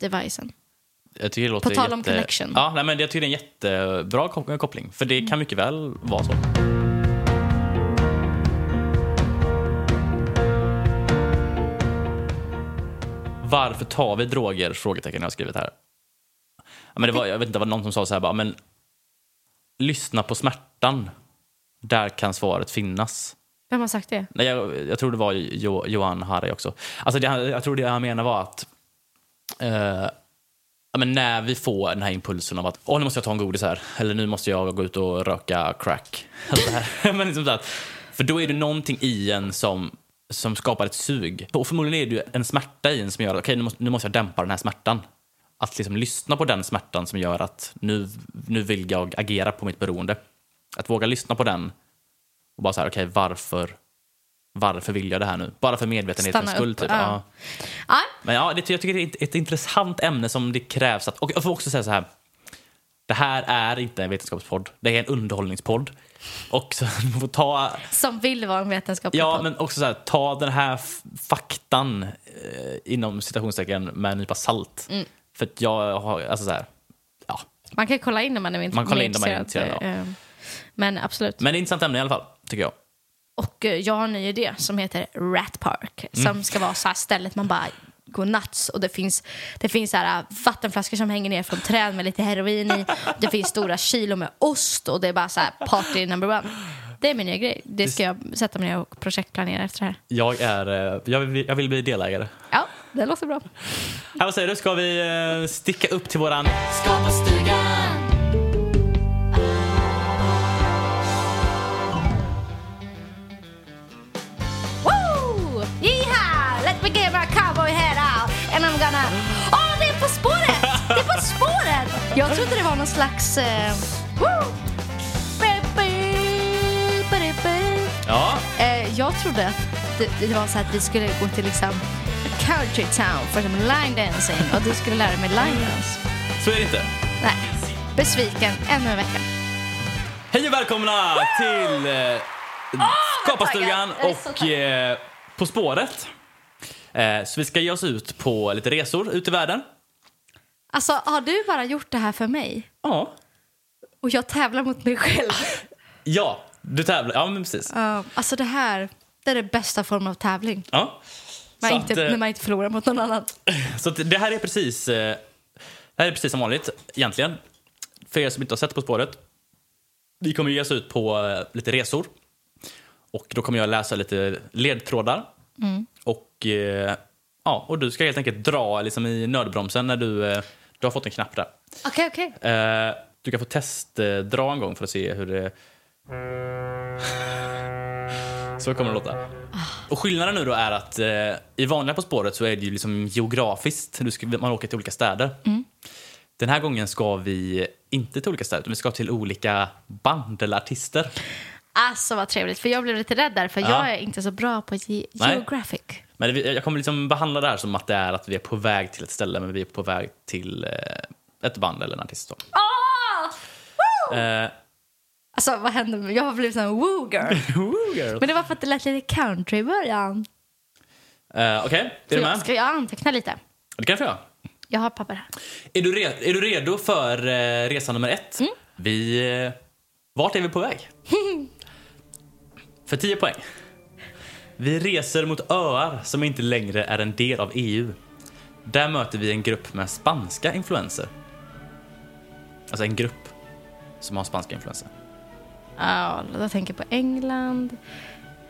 devicen. jag tycker det låter På tal om jätte... connection. Ja, nej, men jag tycker det är en jättebra kop- koppling. För det kan mycket väl vara så. Varför tar vi droger? Frågetecken jag har skrivit här. Ja, men det var, jag vet inte, det var någon som sa så här bara, men lyssna på smärtan. Där kan svaret finnas. Vem har sagt det? Nej, jag, jag tror det var jo, Johan Harry också. Alltså det, jag tror det han menar var att eh, men när vi får den här impulsen av att Åh, nu måste jag ta en godis här, eller nu måste jag gå ut och röka crack. Alltså här. men liksom så att, för då är det någonting i en som, som skapar ett sug. Och förmodligen är det ju en smärta i en som gör att okej, nu, måste, nu måste jag dämpa den här smärtan. Att liksom lyssna på den smärtan som gör att nu, nu vill jag agera på mitt beroende. Att våga lyssna på den och bara så här, okej, varför, varför vill jag det här nu? Bara för medvetenhetens skull. Typ. Ja. Ja, Men ja, det, jag tycker det är ett, ett intressant ämne som det krävs att... Och jag får också säga så här. Det här är inte en vetenskapspodd. Det är en underhållningspodd. Och så får ta... som vill vara en vetenskaplig Ja, men också så här, ta den här faktan eh, inom citationstecken med en nypa salt. Mm. För att jag har, alltså så här, ja. Man kan kolla in om man är int- Man kollar in om man är intresserad. intresserad, eh, Men absolut. Men det är intressant ämne i alla fall, tycker jag. Och eh, jag har en ny idé som heter Rat Park. Mm. Som ska vara så här stället man bara går nuts. Och det finns, det finns så här, äh, vattenflaskor som hänger ner från träd med lite heroin i. Det finns stora kilo med ost och det är bara så här party number one. Det är min nya grej. Det ska jag sätta mig ner och projektplanera efter det här. Jag, är, eh, jag, vill, jag vill bli delägare. Ja, det låter bra. Här, vad säger du? Ska vi sticka upp till våran... Skapa stugan! Woo! Yeehaw! Let me get my cowboy and I'm gonna... Åh, det är På spåret! Det är På spåret! Jag trodde det var någon slags... Eh... Woo! Ja, Eh, jag trodde att det, det var så att vi skulle gå till liksom country town för som line dancing och du skulle lära mig line dance. så är det inte. Nej, besviken ännu en vecka. Hej och välkomna till eh, Skaparstugan är så och eh, På spåret. Eh, så vi ska ge oss ut på lite resor ut i världen. Alltså, har du bara gjort det här för mig? Ja. Och jag tävlar mot mig själv. Ja, du tävlar. Ja, men precis. Ja, alltså det här, det är det bästa formen av tävling. Ja. Man inte, att, eh, när man inte förlorar mot någon annan. så det här är precis eh, det här är precis som vanligt egentligen. För er som inte har sett På spåret. Vi kommer ge oss ut på lite resor. Och då kommer jag läsa lite ledtrådar. Och, eh, ja, och du ska helt enkelt dra liksom, i nödbromsen när du, eh, du har fått en knapp där. Okej, okej. Eh, du kan få testdra en gång för att se hur det... Så kommer det låta. Och skillnaden nu då är att eh, i vanliga På spåret så är det ju liksom geografiskt. Du ska, man åker till olika städer. Den här gången ska vi inte till olika städer, utan vi ska till olika band eller artister. Alltså vad trevligt, för jag blev lite rädd där för Ja. jag är inte så bra på ge- Nej. geographic. Men det- jag kommer liksom behandla det här som att det är att vi är på väg till ett ställe, men vi är på väg till eh, ett band eller en artist. Då. Eh, Alltså vad hände? med- Jag har blivit en woo girl. Men det var för att det lät lite country i början. eh, Okej, är Så du jag med? ska jag anteckna lite? Det kan jag. Jag har papper här. Är du, re- är du redo för eh, resa nummer ett? Vi... Eh, vart är vi på väg? för 10 poäng. Vi reser mot öar som inte längre är en del av EU. Där möter vi en grupp med spanska influenser. Alltså en grupp som har spanska influenser. Ja, jag tänker på England.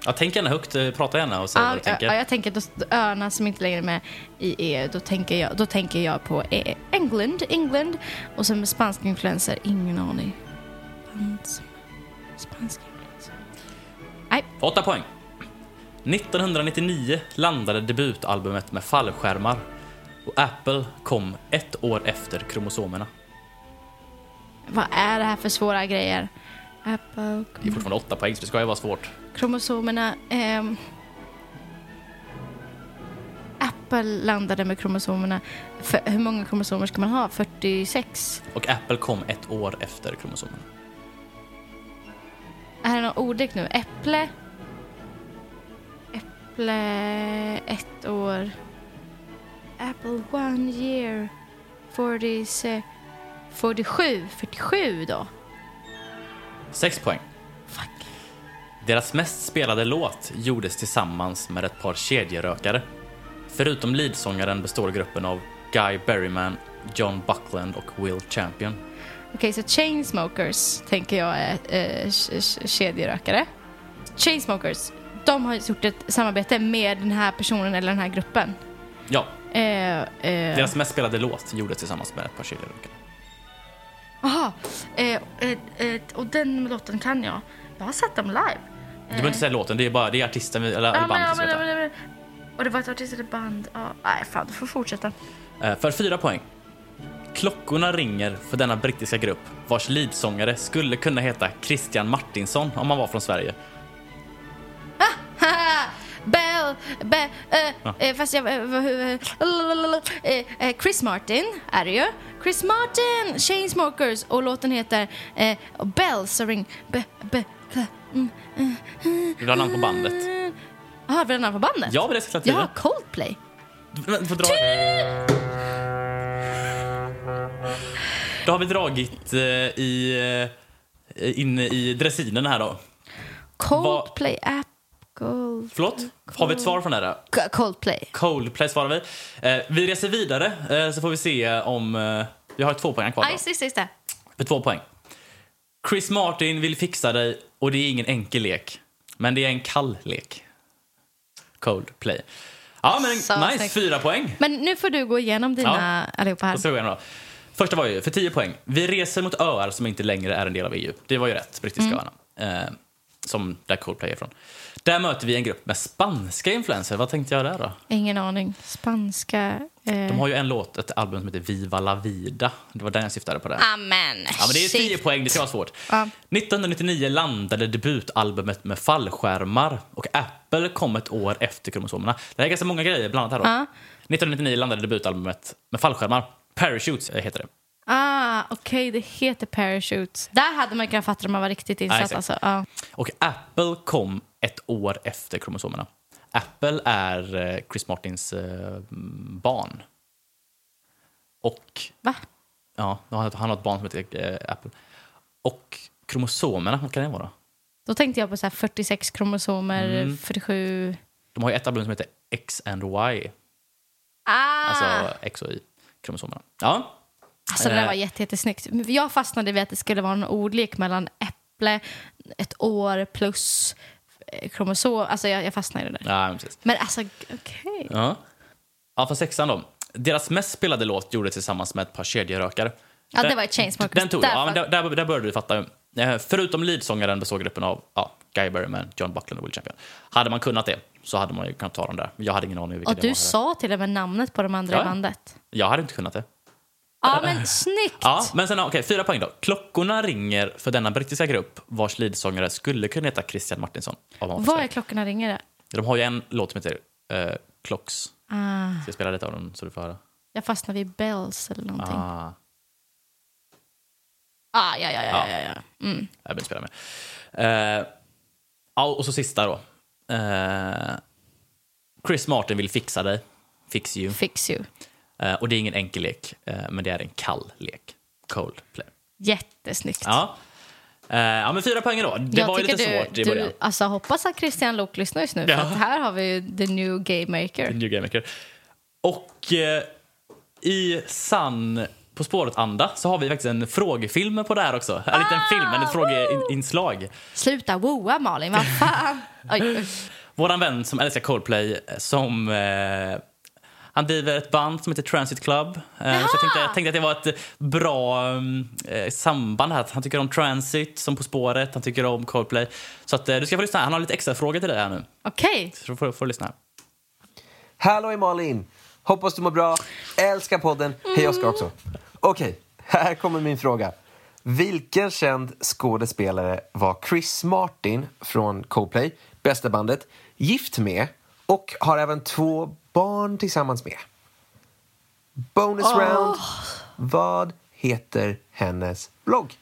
Ja, tänk gärna högt, eh, prata gärna och säg Ja, vad du tänker. ja, jag tänker då, öarna som inte längre är med i EU, då tänker jag, då tänker jag på eh, England, England. Och sen med spanska influenser, ingen aning. Spanska influenser. Nej, Åtta poäng. 1999 landade debutalbumet med fallskärmar och Apple kom ett år efter kromosomerna. vad är det här för svåra grejer? Apple, Det är fortfarande åtta poäng, så det ska ju vara svårt. kromosomerna. ehm. Apple landade med kromosomerna. För, hur många kromosomer ska man ha? 46? Och Apple kom ett år efter kromosomerna. Är det någon ordlek nu? Äpple. Äpple. Ett år. Apple one year. 40, 47. 47 då. Sex poäng. Fuck. Deras mest spelade låt gjordes tillsammans med ett par kedjerökare. Förutom leadsångaren består gruppen av Guy Berryman, John Buckland och Will Champion. Okej, så Chainsmokers tänker jag är eh, kedjerökare. Chainsmokers, de har gjort ett samarbete med den här personen eller den här gruppen. Ja, Eh, eh, deras mest spelade låt gjordes tillsammans med ett par kedjerökare. Aha, eh, eh, eh, och den låten kan jag. Jag har sett dem live. Du behöver inte säga låten, det är bara det är artisten eller Ja, bandet ja, som men, heter. men, men, och det var ett artistiskt band. Ja, nej, fan, du får fortsätta. Eh, För fyra poäng. Klockorna ringer för denna brittiska grupp vars leadsångare skulle kunna heta Christian Martinsson om han var från Sverige. Bell, eh, eh, fast jag, eh, eh, eh, eh, Chris Martin är det ju. Chris Martin, Chainsmokers och låten heter eh, Bells Ring. Be, be, be, mm, Vill du ha namn på bandet? Jaha, vill du namn på bandet? Ja, det ska jag Ja, Coldplay. Du du får dra. Då har vi dragit i, eh, in i dressinen här då. Coldplay, Gold. Förlåt? Har vi ett svar från det Coldplay. Coldplay svarar vi. Eh, vi reser vidare eh, så får vi se om... Eh, vi har två poäng kvar. Aj, sist det. För två poäng. Chris Martin vill fixa dig och det är ingen enkel lek. Men det är en kall lek. Coldplay. Ja, men Så nice. snyggt. Fyra poäng. Men nu får du gå igenom dina allihopa här. Gå igenom då. Första var ju för 10 poäng. Vi reser mot öar som inte längre är en del av EU. Det var ju rätt, brittiska Mm. öarna. Eh, som där Coldplay är ifrån. Där möter vi en grupp med spanska influenser. Vad tänkte jag där då? Ingen aning. Spanska. Eh. De har ju en låt, ett album som heter Viva la vida. Det var den jag syftade på där. Amen. Ja, men det är 10 poäng, det ska vara svårt. Ja. 1999 landade debutalbumet med fallskärmar och Apple kom ett år efter kromosomerna. Det här är ganska många grejer blandat här då. Ja. 1999 landade debutalbumet med fallskärmar. Parachutes eh, heter det. Ah, okej, det heter Parachutes. Där hade man kunnat fatta om man var riktigt insatt. alltså. ja. Och Apple kom ett år efter kromosomerna. Apple är eh, Chris Martins eh, barn. Och Va? ja, han har ett barn som heter eh, Apple. Och kromosomerna, vad kan det vara? Då tänkte jag på så här 46 kromosomer, Mm. 47... De har ju ett album som heter X and Y, Ah! alltså X och Y, kromosomerna. Ja, Alltså det där var jätte, jättesnyggt. Jag fastnade vid att det skulle vara en ordlek mellan äpple, ett år plus kromosom. Alltså jag, jag fastnade i det där. ja men precis. Men alltså, okej. Ja. ja, för sexan då. Deras mest spelade låt gjordes tillsammans med ett par kedjerökare. Ja, det Den- var ett Chainsmokers. Den tog du. Ja, men där, där, där började du fatta. Eh, Förutom leadsångaren består gruppen av ja, Guy Berryman, John Buckland och Will Champion. Hade man kunnat det så hade man ju kunnat ta dem där. Jag hade ingen aning vilka Och det du var. sa till och med namnet på de andra Ja. i bandet. Jag hade inte kunnat det. Ja, men snyggt! Ja, men sen, okej, fyra poäng då. Klockorna ringer för denna brittiska grupp vars leadsångare skulle kunna heta Christian Martinsson. Vad är klockorna ringer? Sverige. De har ju en låt som heter eh, Clocks. Ah, Ska jag spela lite av den så du får höra? jag fastnade vid Bells eller någonting. Ah, Ah, ja, ja, ja, ja, ja. Mm. jag vill spela med. Eh, ja, och så sista då. Eh, Chris Martin vill fixa dig. Fix you. Fix you. Eh, och det är ingen enkel lek, eh, men det är en kall lek. Cold play. Jättesnyggt. Ja. Eh, ja, men fyra poäng då. Det jag var ju lite du, svårt i början. Du, alltså, hoppas att Christian Lok lyssnar just nu, Ja. för här har vi ju the new game maker. New Game Maker. Och i sann På spåret-anda så har vi faktiskt en frågefilm på det här också. En liten Ah, film, en frågeinslag. Sluta woa Malin, vad fan. Våran vän som älskar Coldplay som eh, han driver ett band som heter Transit Club. Eh, så jag tänkte, jag tänkte att det var ett bra eh, samband här. Han tycker om Transit som På spåret, han tycker om Coldplay. Så att, eh, du ska få lyssna. Han har lite extra frågor till dig här nu. Okej. Så du får, får lyssna. Hallå Malin! Hoppas du mår bra. Älskar podden. Hej Oskar också. Okej, här kommer min fråga. Vilken känd skådespelare var Chris Martin från Coldplay, bästa bandet, gift med och har även två barn tillsammans med? Bonus round. Vad heter hennes blogg?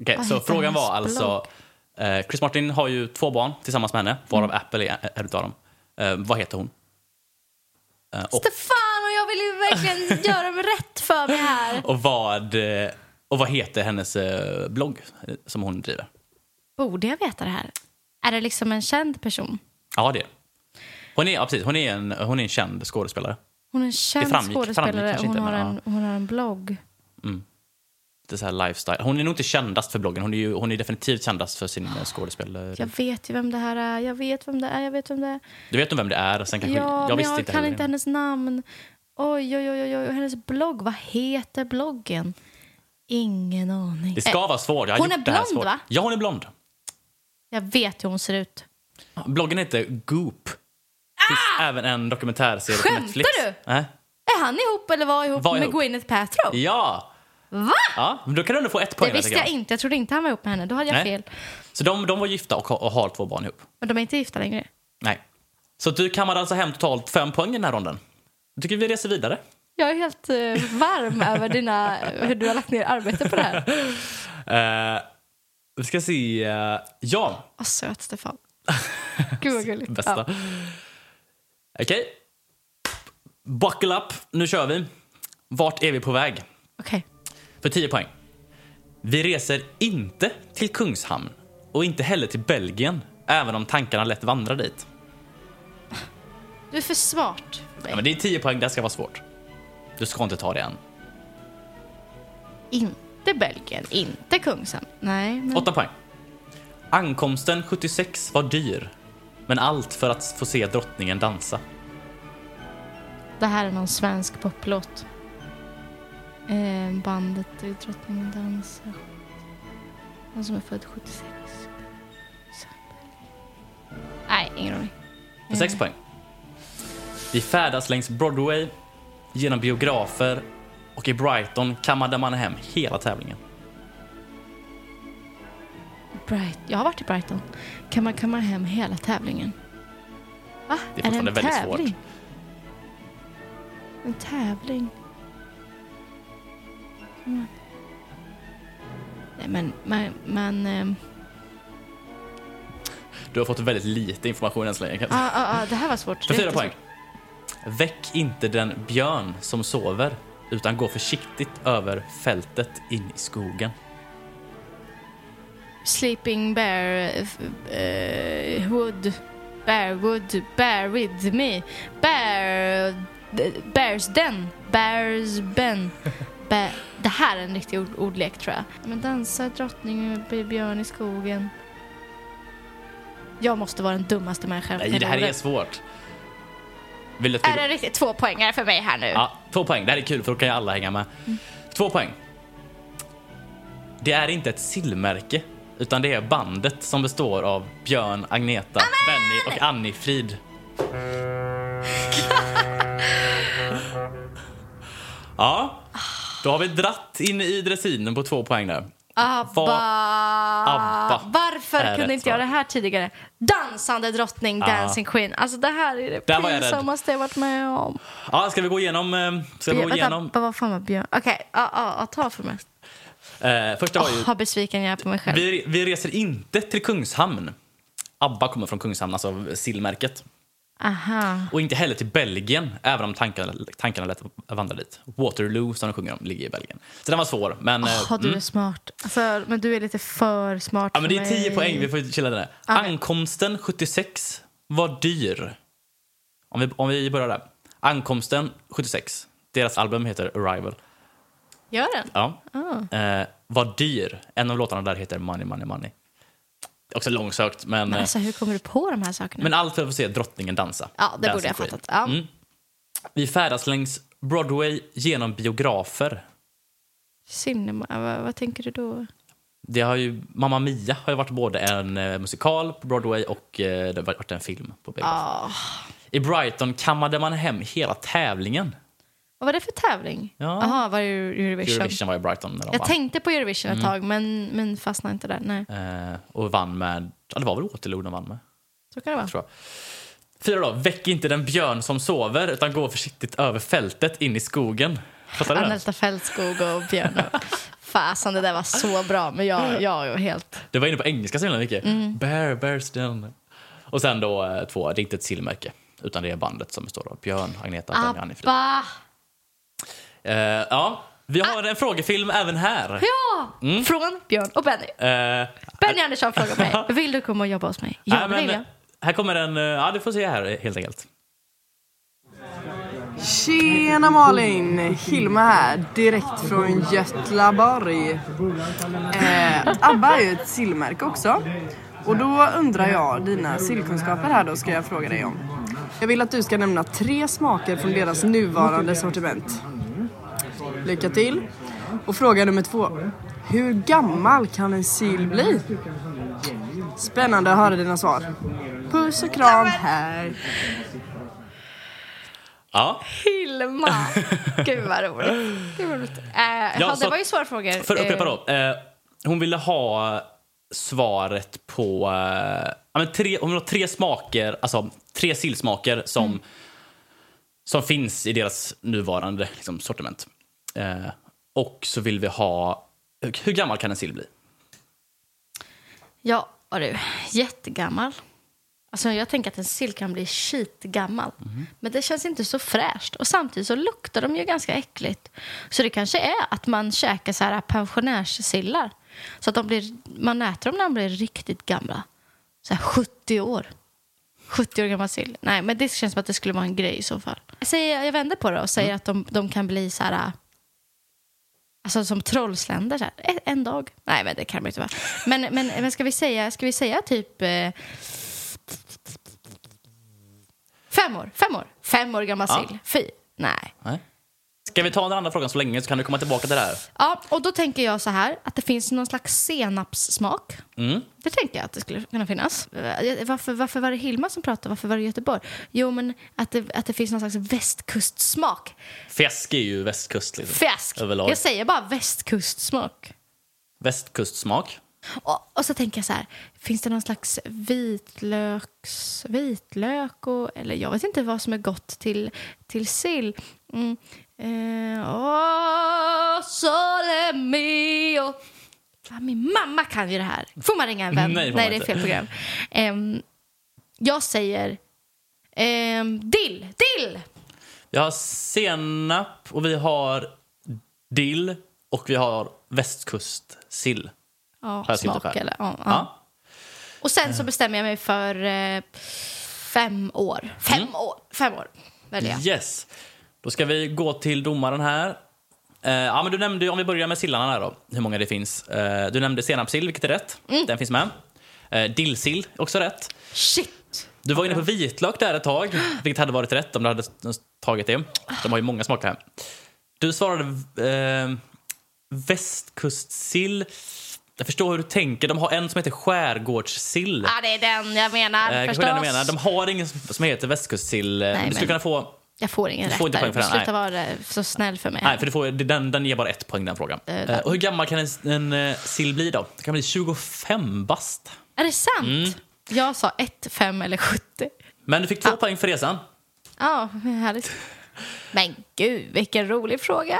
Okej, Vad så frågan var alltså... Eh, Chris Martin har ju två barn tillsammans med henne, varav Apple är är utav dem. Eh, vad heter hon? Eh, och, Stefan, och jag vill ju verkligen göra mig rätt för mig här. och, vad, eh, och vad heter hennes eh, blogg som hon driver? Borde jag veta det här? Är det liksom en känd person? Ja, det är det. Hon är, ja, precis, hon är, en, hon är en känd skådespelare. Hon är en känd framgick- skådespelare. kanske Hon, inte, har men en, hon har en blogg. Det är så här lifestyle. Hon är nog inte kändast för bloggen. Hon är, ju, hon är definitivt kändast för sin eh, skådespelare. Jag vet ju vem det här är. Jag vet vem det är. Jag vet vem det är. Du vet nog vem det är. Sen kanske, Ja, jag visste jag inte kan inte hennes namn. Oj, oj, oj, oj, oj. Hennes blogg. Vad heter bloggen? Ingen aning. Det ska vara svårt. Hon är blond, va? Ja, hon är blond. Jag vet hur hon ser ut. Bloggen heter Goop. Finns även en dokumentärserie på Ah! Skämtar Netflix. du? Äh? Är han ihop eller var ihop Var med ihop. Gwyneth Paltrow? Ja! Va? ja! men Då kan du ändå få ett poäng. Det visste tycker jag inte. Jag trodde inte han var ihop med henne. Då hade jag Nej. fel. Så de, de var gifta och, och har två barn ihop. Men de är inte gifta längre. Nej. Så du kammade alltså hem totalt fem poäng i den här ronden. Jag tycker vi reser vidare. Jag är helt eh, varm över dina, hur du har lagt ner arbete på det här. Uh, vi ska se. eh, ja, Vad söt, Stefan. Gud vad gulligt. bästa. Ja. Okej. Buckle up. Nu kör vi. Vart är vi på väg? Okej. För 10 poäng. Vi reser inte till Kungshamn och inte heller till Belgien, även om tankarna lätt vandrar dit. Du är för smart för mig. Ja, men det är 10 poäng, det ska vara svårt. Du ska inte ta det än. Inte Belgien, inte Kungshamn. Nej, men... 8 poäng. Ankomsten 76 var dyr, men allt för att få se drottningen dansa. det här är någon svensk poplåt. Eh, bandet Drottningen dansar. Han som är född 76. Nej, ingen aning. För 6 poäng. Vi färdas längs Broadway, genom biografer och i Brighton kammade man hem hela tävlingen. Bright. Jag har varit i Brighton. Kan man kamma hem hela tävlingen? Va? Det är är det en väldigt svårt. tävling? En tävling? Mm. Nej, men man... man ehm, Du har fått väldigt lite information än så länge. ah, ah, ah, det här var svårt. För fyra poäng. Väck inte den björn som sover, utan gå försiktigt över fältet in i skogen. Sleeping bear... Uh, wood... Bear would bear with me. Bear... Bears den. Bears ben. Bear, det här är en riktig ord, ordlek tror jag. Men dansa drottning och björn i skogen. Jag måste vara den dummaste människan. Nej, det här är svårt. Vill du Är det riktigt två poängare för mig här nu? Ja, två poäng. Det här är kul för då kan ju alla hänga med. Två poäng. Det är inte ett sillmärke, utan det är bandet som består av Björn, Agneta, Benny och Annie Frid. Ja, då har vi dratt in i dressinen på två poäng där. Abba. Abba Varför kunde inte jag det här tidigare? Dansande drottning, Dancing Queen. Alltså det här är det Där var jag pinsammaste jag varit med om. Ja, ska vi gå igenom... eh, Ska vi gå Vänta, igenom? vad fan var Björn? Okej, ja, ta för mig. Eh, första var ju... Vad besviken jag är på mig själv. Vi, vi reser inte till Kungshamn. ABBA kommer från Kungshamn, alltså sillmärket. Aha. Och inte heller till Belgien, även om tankarna, tankarna lätt vandrar dit. Waterloo, som de sjunger om, ligger i Belgien. Så den var svår, men... eh, Åh, du är mm. smart. Alltså, men du är lite för smart Ja, men det är för 10 mig. poäng, vi får chilla där. Okej. Ankomsten 76 var dyr. Om vi, om vi börjar där. Ankomsten 76, deras album heter Arrival. Gör den? Ja. Ah. Eh, var dyr. En av låtarna där heter Money, Money, Money. Också långsökt, men... Men eh, alltså, hur kommer du på de här sakerna? Men allt för att få se drottningen dansa. Ja, det borde jag Queen. fattat. Ja. Mm. Vi färdas längs Broadway genom biografer. Cinema, vad, vad tänker du då? Det har ju, Mamma Mia har ju varit både en eh, musikal på Broadway och eh, det har varit en film på biograf. Ah. I Brighton kammade man hem hela tävlingen. Vad var det för tävling? Ja. Jaha, var det Eurovision? Eurovision var i Brighton Jag vann. tänkte på Eurovision Mm. ett tag, men, men fastnade inte där. Nej, Eh, och vann med, ja det var väl Waterloo de vann med, så kan det vara. tror jag. Fyra då, väck inte den björn som sover utan gå försiktigt över fältet in i skogen. Fattar du? Anelta Fältskog och Björn. Fasen, det där var så bra. Men jag, jag är helt... Det var inne på engelska så himla mycket. Mm. Bear, bears down. Och sen då eh, två, det är inte ett sillmärke. Utan det är bandet som består av Björn, Agneta, Benny. Abba! Eh, ja, vi har en frågefilm även här. Ah. Ja! Mm. Från Björn och Benny. Eh, Benny Andersson frågar mig, vill du komma och jobba hos mig? Ja, men, jag. här kommer en... eh, Ja, du får se här helt enkelt. Tjena Malin! Hilma här, direkt från Götlaborg. Eh, Abba är ju ett sillmärke också. Och då undrar jag, dina sillkunskaper här då ska jag fråga dig om. Jag vill att du ska nämna tre smaker från deras nuvarande sortiment. Lycka till! Och fråga nummer två. Hur gammal kan en sill bli? Spännande att höra dina svar. Puss och kram, hej! Ja, Hilma! Gud vad roligt. Gud vad roligt. Eh, ja, det var ju svåra frågor. för att upprepa Eh, då. Eh, hon ville ha svaret på... Eh, ja, men tre, hon vill ha tre smaker, alltså tre sillsmaker som, Mm. som finns i deras nuvarande liksom, sortiment. Eh, och så vill vi ha... Hur, hur gammal kan en sill bli? Ja, du, jättegammal. Alltså jag tänker att en sill kan bli skitgammal. Men det känns inte så fräscht. Och samtidigt så luktar de ju ganska äckligt. Så det kanske är att man käkar så här pensionärssillar. Så att de blir, man äter dem när de blir riktigt gamla. Så här 70 år. 70 år gammal sill. Nej, men det känns som att det skulle vara en grej i så fall. Jag, säger, jag vänder på det och säger att de, de kan bli så här... Alltså som trollsländer så här. En, dag. Nej, men det kan de inte vara. Men, men, men ska, vi säga, ska vi säga typ... Eh, fem år. Fem år. Fem år gammal Ja. sill. Fy. Nej. Nej. Ska vi ta den andra frågan så länge så kan du komma tillbaka till det här. Ja, och då tänker jag så här att det finns någon slags senapssmak. Mm. Det tänker jag att det skulle kunna finnas. Eh, Varför, varför var det Hilma som pratade? Varför var det Göteborg? Jo, men att det, att det finns någon slags västkustsmak. Fisk är ju västkust. Liksom. Fäsk. Överlag. Jag säger bara västkustsmak. Västkustsmak. Och, och så tänker jag så här, finns det någon slags vitlöks, vitlök och, eller jag vet inte vad som är gott till, till sill. Mm. Eh, oh, sole mio. Fan, min mamma kan ju det här. Får man ringa en vän? Nej, Nej det är fel program. Ehm, jag säger ehm, dill, dill! Vi har senap och vi har dill och vi har västkustsill. Ja, upp smak eller? Ja, ja. Ja. Och sen så bestämmer jag mig för eh, fem år. Fem Mm. år. Fem år väljer jag. Yes. Då ska vi gå till domaren här. Eh, ja, men du nämnde, om vi börjar med sillarna här då, hur många det finns. Eh, du nämnde senapssill, vilket är rätt. Mm. Den finns med. Eh, dillsill, också rätt. Shit! Du var inne på vitlök där ett tag, vilket hade varit rätt om du hade tagit det. De har ju många smaker här. Du svarade eh, västkustsill. Jag förstår hur du tänker. De har en som heter skärgårdssill. Ja, det är den jag menar Eh, förstås. den du menar. De har ingen som heter västkustsill. Nej, du skulle men- kunna få... Jag får ingen Du rätt får inte där. poäng för den, Sluta vara så snäll för mig. Nej, för du får, den, den ger bara ett poäng den frågan. Eh, Eh, och hur gammal kan en, en eh, sill bli då? Det kan bli 25 bast. Är det sant? Mm. Jag sa 1, 5 eller 70. Men du fick två poäng för resan. Ja, härligt. Men gud, vilken rolig fråga.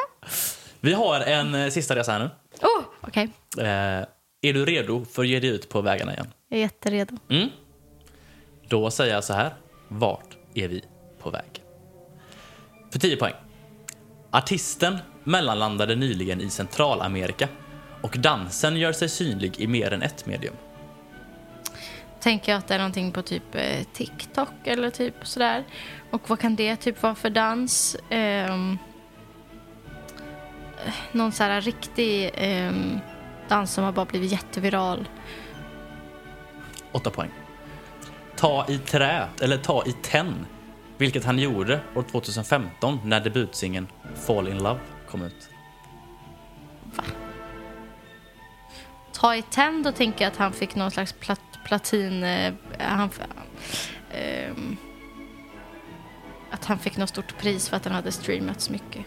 Vi har en eh, sista resa här nu. Oh, Okej, Eh, är du redo för att ge dig ut på vägarna igen? jag är jätteredo. Mm. Då säger jag så här. Vart är vi på väg? För 10 poäng. Artisten mellanlandade nyligen i Centralamerika och dansen gör sig synlig i mer än ett medium. Tänker jag att det är någonting på typ eh, TikTok eller typ sådär. Och vad kan det typ vara för dans? Ehm, eh, någon sån här riktig ehm, dans som har bara blivit jätteviral. 8 poäng. Ta i trä, eller ta i tenn, vilket han gjorde år 2015 när debutsingeln Fall in Love kom ut. Ta i tänd och tänker jag att han fick någon slags plat, platin... Eh, han, ehm, att han fick något stort pris för att han hade streamats mycket.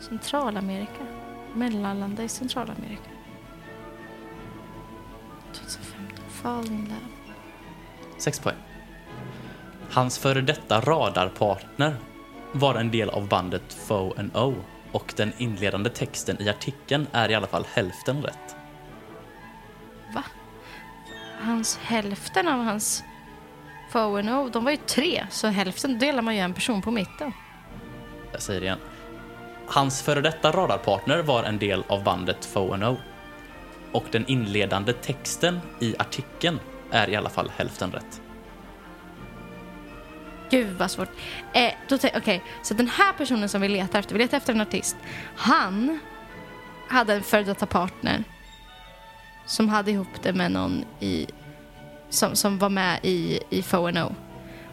Centralamerika. Mellanlanda i Centralamerika. 2015. Fall in love. 6 poäng. Hans före detta radarpartner var en del av bandet Foe and O och den inledande texten i artikeln är i alla fall hälften rätt. Va? Hans hälften av hans FONO, de var ju tre, så hälften delar man ju en person på mitten. Jag säger det igen. Hans före detta radarpartner var en del av bandet Foe and O och den inledande texten i artikeln är i alla fall hälften rätt. Gud vad svårt. Eh, Okej, okay. Okej, så den här personen som vi letar efter, vi letar efter en artist. Han hade en före detta partner som hade ihop det med någon i, som, som var med i, i FONO.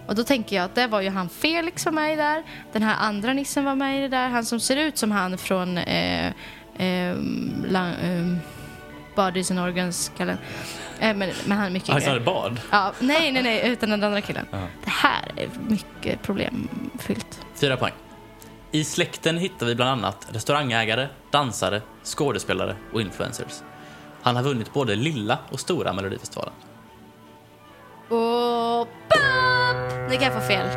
Och då tänker jag att det var ju han Felix var med i där. Den här andra nissen var med i det där. Han som ser ut som han från eh, eh, la, eh, Bodies and Organs-kallen. Eh, men, men han är mycket Han som yngre. hade bad. Ja, nej, nej, nej, utan den andra killen. Ja. Det här är mycket problemfyllt. Fyra poäng. I släkten hittar vi bland annat restaurangägare, dansare, skådespelare och influencers. Han har vunnit både lilla och stora Melodifestivalen. Och bap! Nu kan jag få fel.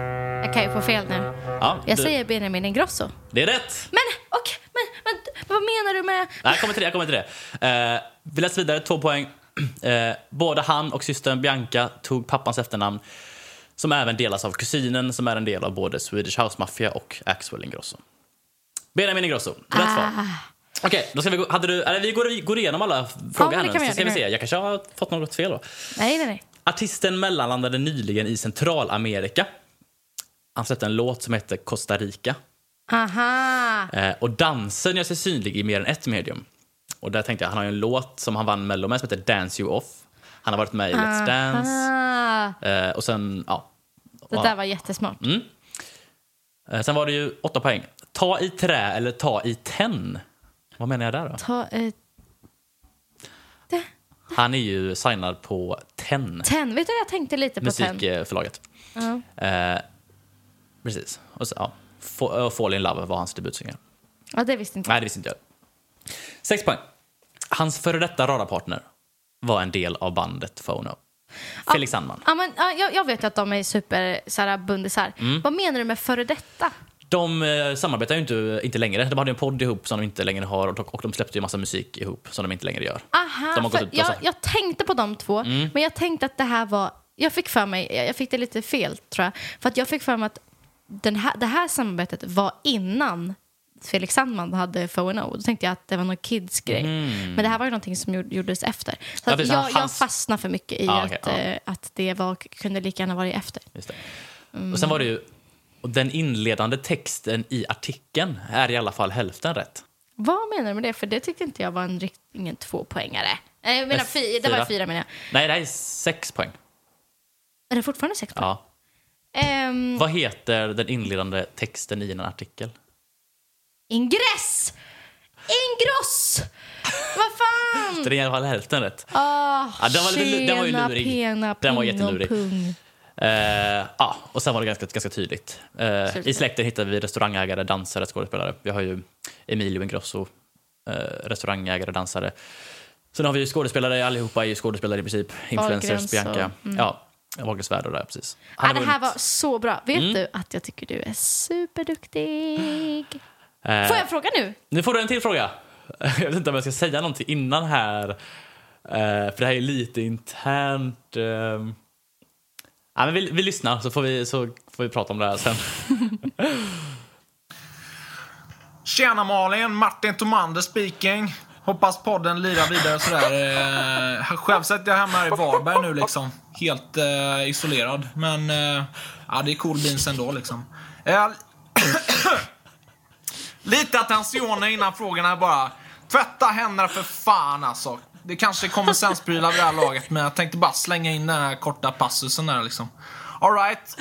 Jag kan ju få fel nu. Ja, Jag du- säger Benjamin Ingrosso. Det är rätt! Men, okej, men, men vad menar du med... Nej, jag kommer till det. Jag kommer till det. Eh, vi läser vidare, två poäng. Eh, både han och systern Bianca tog pappans efternamn som även delas av kusinen som är en del av både Swedish House Mafia och Axel Ingrosso. Benjamin Ingrosso, rätt svar. Ah, Okej, då ska vi gå, hade du, eller vi går, går igenom alla frågor men här nu. Så ska vi se. Jag kanske har fått något fel då. nej, nej, nej. Artisten mellanlandade nyligen i Centralamerika. Han släppte en låt som heter Costa Rica. Aha. Eh, och dansen gör sig synlig i mer än ett medium. Och där tänkte jag, han har ju en låt som han vann Mello med som heter Dance You Off. Han har varit med i Let's Dance. Eh, och sen, ja. det där var jättesmart. Mm. Eh, sen var det ju åtta poäng. Ta i trä eller ta i tenn. Vad menar jag där då? Ta ett... Det. Han är ju signad på Tenn, Ten. Vet du, jag tänkte lite på ten. musikförlaget. Ja. Eh, precis. Och så, ja. Fa- Fall in Love var hans debutsingel. ja, det visste inte jag. Nej, det visste inte jag. Sex poäng. Hans före detta radarpartner var en del av bandet Fono. Felix Sandman. Ja, men, ja, jag, vet ju att de är super så här, bundisar. Mm. Vad menar du med före detta? De eh, samarbetar ju inte, inte längre. De hade en podd ihop som de inte längre har och, och de släppte ju massa musik ihop som de inte längre gör. Aha, De har gått ut jag, Mm. jag tänkte på de två, men jag tänkte att det här var... Jag fick för mig, jag jag fick det lite fel tror jag. För att jag fick för mig att den här, det här samarbetet var innan Felix Sandman hade FONO. Då tänkte jag att det var någon kids-grej. Men det här var ju någonting som gjord- gjordes efter. Så Ja, att jag, hans- jag fastnar för mycket i Ja, okej, att, ja. eh, att det var, kunde lika gärna varit efter. Det. Och sen var det ju, den inledande texten i artikeln är i alla fall hälften rätt. Vad menar du med det? För det tyckte inte jag var en rikt, ingen tvåpoängare. Nej, jag menar fy, det var fyra. menar jag. Nej, det här är sex poäng. Är det fortfarande sex poäng? Ja. Ehm, Vad heter den inledande texten i en artikel? Ingress! Ingross! Vad fan! Det är i alla fall hälften rätt. Ah, Ja, den var lite- den var ju lurig. Pena, Den var jättelurig. pung. Eh, ja, och sen var det ganska, ganska tydligt. Sluta. I släkten hittar vi restaurangägare, dansare, skådespelare. Vi har ju Emilio Ingrosso, eh, restaurangägare, dansare. Sen har vi ju skådespelare, allihopa är ju skådespelare i princip. Influencers, Bianca. mm. Ja, Wahlgrens värld och där, precis. Ah, har det här var så bra. Vet Mm. du att jag tycker du är superduktig? Eh, Får jag fråga nu? Nu får du en till fråga. Jag vet inte om jag ska säga någonting innan här. Eh, för det här är lite internt. Uh, ja, men vi, vi lyssnar så får vi, så får vi prata om det här sen. Tjena Malin, Martin Tomander speaking. Hoppas podden lirar vidare sådär. Eh, själv sitter jag hemma här i Varberg nu liksom. Helt eh, isolerad. Men eh, ja, det är cool beans ändå liksom. Eh, lite attention innan frågorna bara. Tvätta händerna för fan alltså. Det kanske kommer sensprylar vid det här laget men jag tänkte bara slänga in den här korta passusen där liksom. Alright.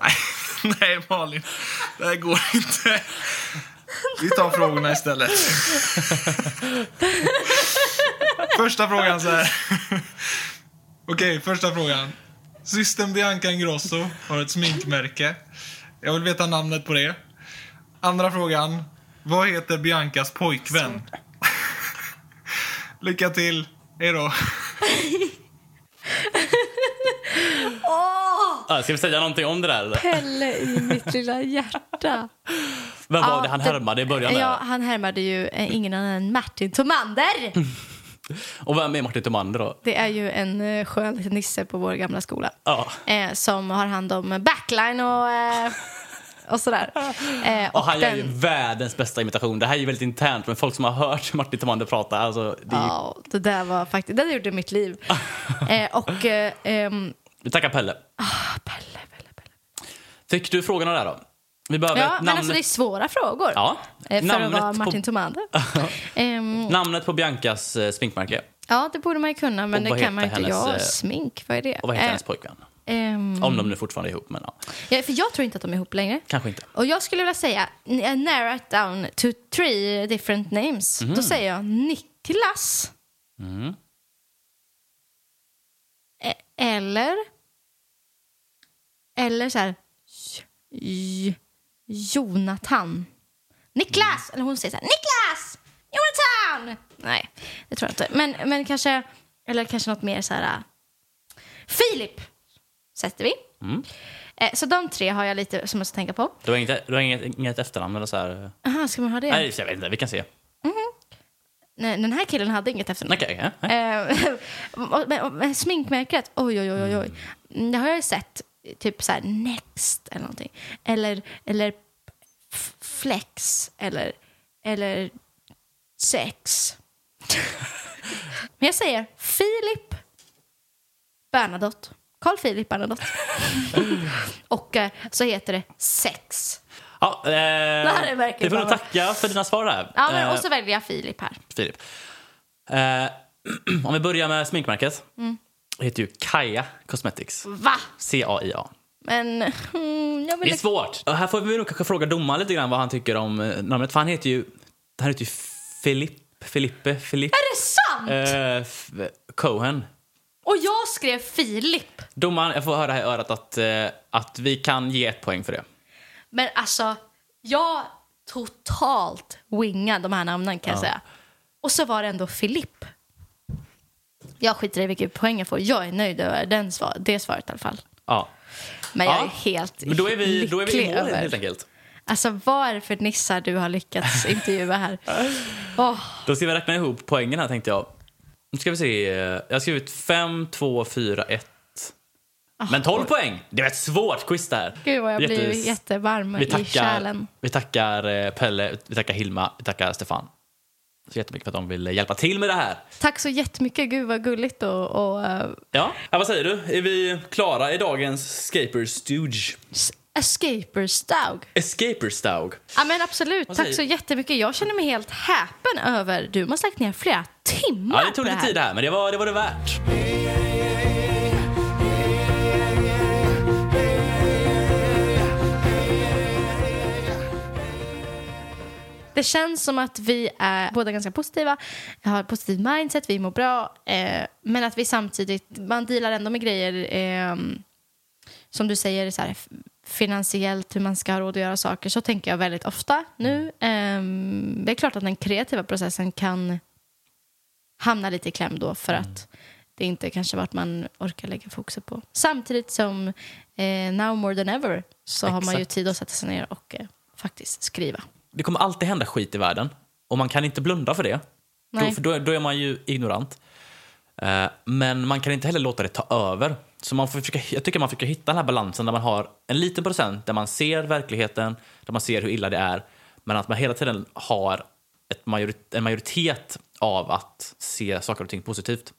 Nej, Nej Malin, det här går inte. Vi tar frågorna istället. Första frågan så här. Okej, första frågan. Systern Bianca Ingrosso har ett sminkmärke. Jag vill veta namnet på det. Andra frågan. Vad heter Biancas pojkvän? Lycka till. Hej då. Ja, ska vi säga någonting om det där? Eller? Pelle i mitt lilla hjärta. Vem var Ja, det han härmade i början? där? Ja, han härmade ju eh, ingen annan än Martin Tomander. Och vem är Martin Tomander då? Det är ju en eh, skön liten nisse på vår gamla skola. Ja. Eh, som har hand om backline och, eh, och sådär. Eh, Och han gör ju den- världens bästa imitation. Det här är ju väldigt internt, men folk som har hört Martin Tomander prata, alltså, det Ja, det där var faktiskt, det där gjorde mitt liv. eh, och eh, ehm, Vi tackar Pelle. Pelle, Pelle, Pelle. Fick du frågorna där då? Vi behöver Ja, ett men namn... alltså det är svåra frågor. Ja. Eh, För Namnet att vara på- Martin Tomander. Ehm, Namnet på Biancas eh, sminkmärke. ja, det borde man ju kunna, men Och det kan man inte. hennes, Ja, eh, smink, vad är det? Och vad heter Eh, hennes pojkvän? Ehm, Om de nu fortfarande är ihop, men ja. ja, för jag tror inte att de är ihop längre. Kanske inte. Och jag skulle vilja säga, eh, narrow it down to three different names. Mhm. Då säger jag Niklas. Mm. E- eller... Eller så här... Jonathan. Niklas! Eller hon säger så här, Niklas! Jonathan! Nej, det tror jag inte. Men, men kanske... Eller kanske något mer så här... äh, Filip sätter vi. Mm. Eh, så de tre har jag lite som jag ska tänka på. Du har inget, du har inget, inget efternamn eller så här? Aha, ska man ha det? Nej, jag vet inte. Vi kan se. Nej, den här killen hade inget efternamn. Okej, ja. Eh, sminkmärket, oj, oj, oj, oj. Mm, Det har jag sett, typ så här Next eller någonting. Eller, eller Flex eller, eller Sex. Men jag säger Filip Bernadotte. Carl Philip Bernadotte. Och eh, så heter det Sex. Ja, eh, är verkligen vi får nog tacka för dina svar där. Ja, men, Eh, och så väljer jag Filip här. Filip. Eh, om vi börjar med sminkmärket. Mm. Det heter ju Kaja Cosmetics. Va? C-A-I-A. Men mm, jag Det vill är svårt. Och här får vi nog kanske fråga domaren lite grann vad han tycker om eh, namnet. För han heter ju, han heter ju Filip, Filippe, Filip Är det sant? eh, Cohen. Och jag skrev Filip. Domaren, jag får höra här i örat att, eh, att vi kan ge ett poäng för det. Men alltså, jag totalt wingade de här namnen kan jag säga. Och så var det ändå Filip. Jag skiter i vilket poäng jag får. Jag är nöjd över den svar, det svaret i alla fall. Ja. Men jag Ja, är helt Men då är vi, då är vi i mål över. helt enkelt. Alltså vad är det för nissar du har lyckats intervjua här? Åh, Då ska vi räkna ihop poängen här tänkte jag. Nu ska vi se. eh, Jag har skrivit 5, 2, 4, 1. Men 12 poäng! Det var ett svårt quiz det här. Gud vad jag blir Jättes- jättevarm vi i tackar, kärlen. vi tackar eh, Pelle, vi tackar Hilma, vi tackar Stefan. Så jättemycket för att de vill eh, hjälpa till med det här. Tack så jättemycket, gud vad gulligt och, och uh, Ja, ja vad säger du? Är vi klara i dagens Scaper Stooge? Escaper Staug. Escaper Staug. Ja men absolut, tack så jättemycket. Jag känner mig helt häpen över, du måste ha lagt ner flera timmar Ja, det tog lite tid här, men det var det, var det värt. Det känns som att vi är båda ganska positiva, har ett positivt mindset, vi mår bra, eh, men att vi samtidigt, man dealar ändå med grejer eh, som du säger, så här, finansiellt, hur man ska ha råd att göra saker. Så tänker jag väldigt ofta nu. Eh, det är klart att den kreativa processen kan hamna lite i kläm då för att det inte kanske vart man orkar lägga fokuset på. Samtidigt som eh, now more than ever så har man ju Exakt. tid att sätta sig ner och eh, faktiskt skriva. Det kommer alltid hända skit i världen och man kan inte blunda för det. Då, Nej. för då, då är man ju ignorant. Eh, men man kan inte heller låta det ta över. Så man får försöka, jag tycker man försöker hitta den här balansen där man har en liten procent där man ser verkligheten, där man ser hur illa det är, men att man hela tiden har ett majorit, en majoritet av att se saker och ting positivt.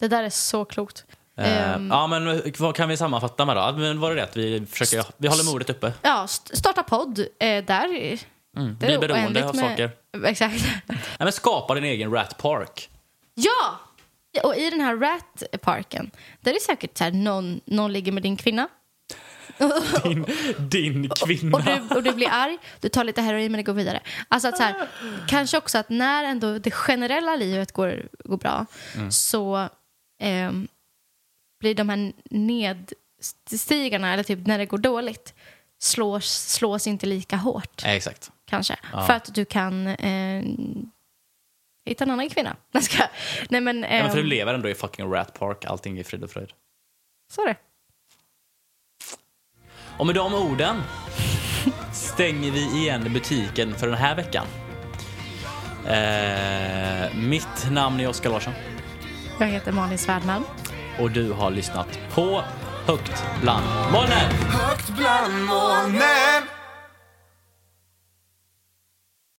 Det där är så klokt. Eh, Ehm, Ja, men vad kan vi sammanfatta med då? Men var det rätt? Vi, försöker, vi håller modet uppe. Ja, st- starta podd. Eh, där... Mm, det bli beroende av med- saker. Exakt. Nej, men skapa din egen Rat Park. ja! Och i den här Rat-parken, där är det säkert så här, någon, någon ligger med din kvinna. Din, din kvinna. Och du, och du blir arg, du tar lite heroin men det går vidare. Alltså att så här, kanske också att när ändå det generella livet går, går bra så ehm, blir de här nedstigarna, eller typ när det går dåligt, slås, slås inte lika hårt exakt. kanske. Ja. För att du kan eh, hitta en annan kvinna. Nej, ska, nej men... Ja, men för du ehm, lever ändå i fucking Rat Park. Allting är frid och fröjd. så det. Och med de orden stänger vi igen butiken för den här veckan. Eh, mitt namn är Oskar Larsson Jag heter Malin Svärdmalm. och du har lyssnat på Högt bland molnen. Högt bland molnen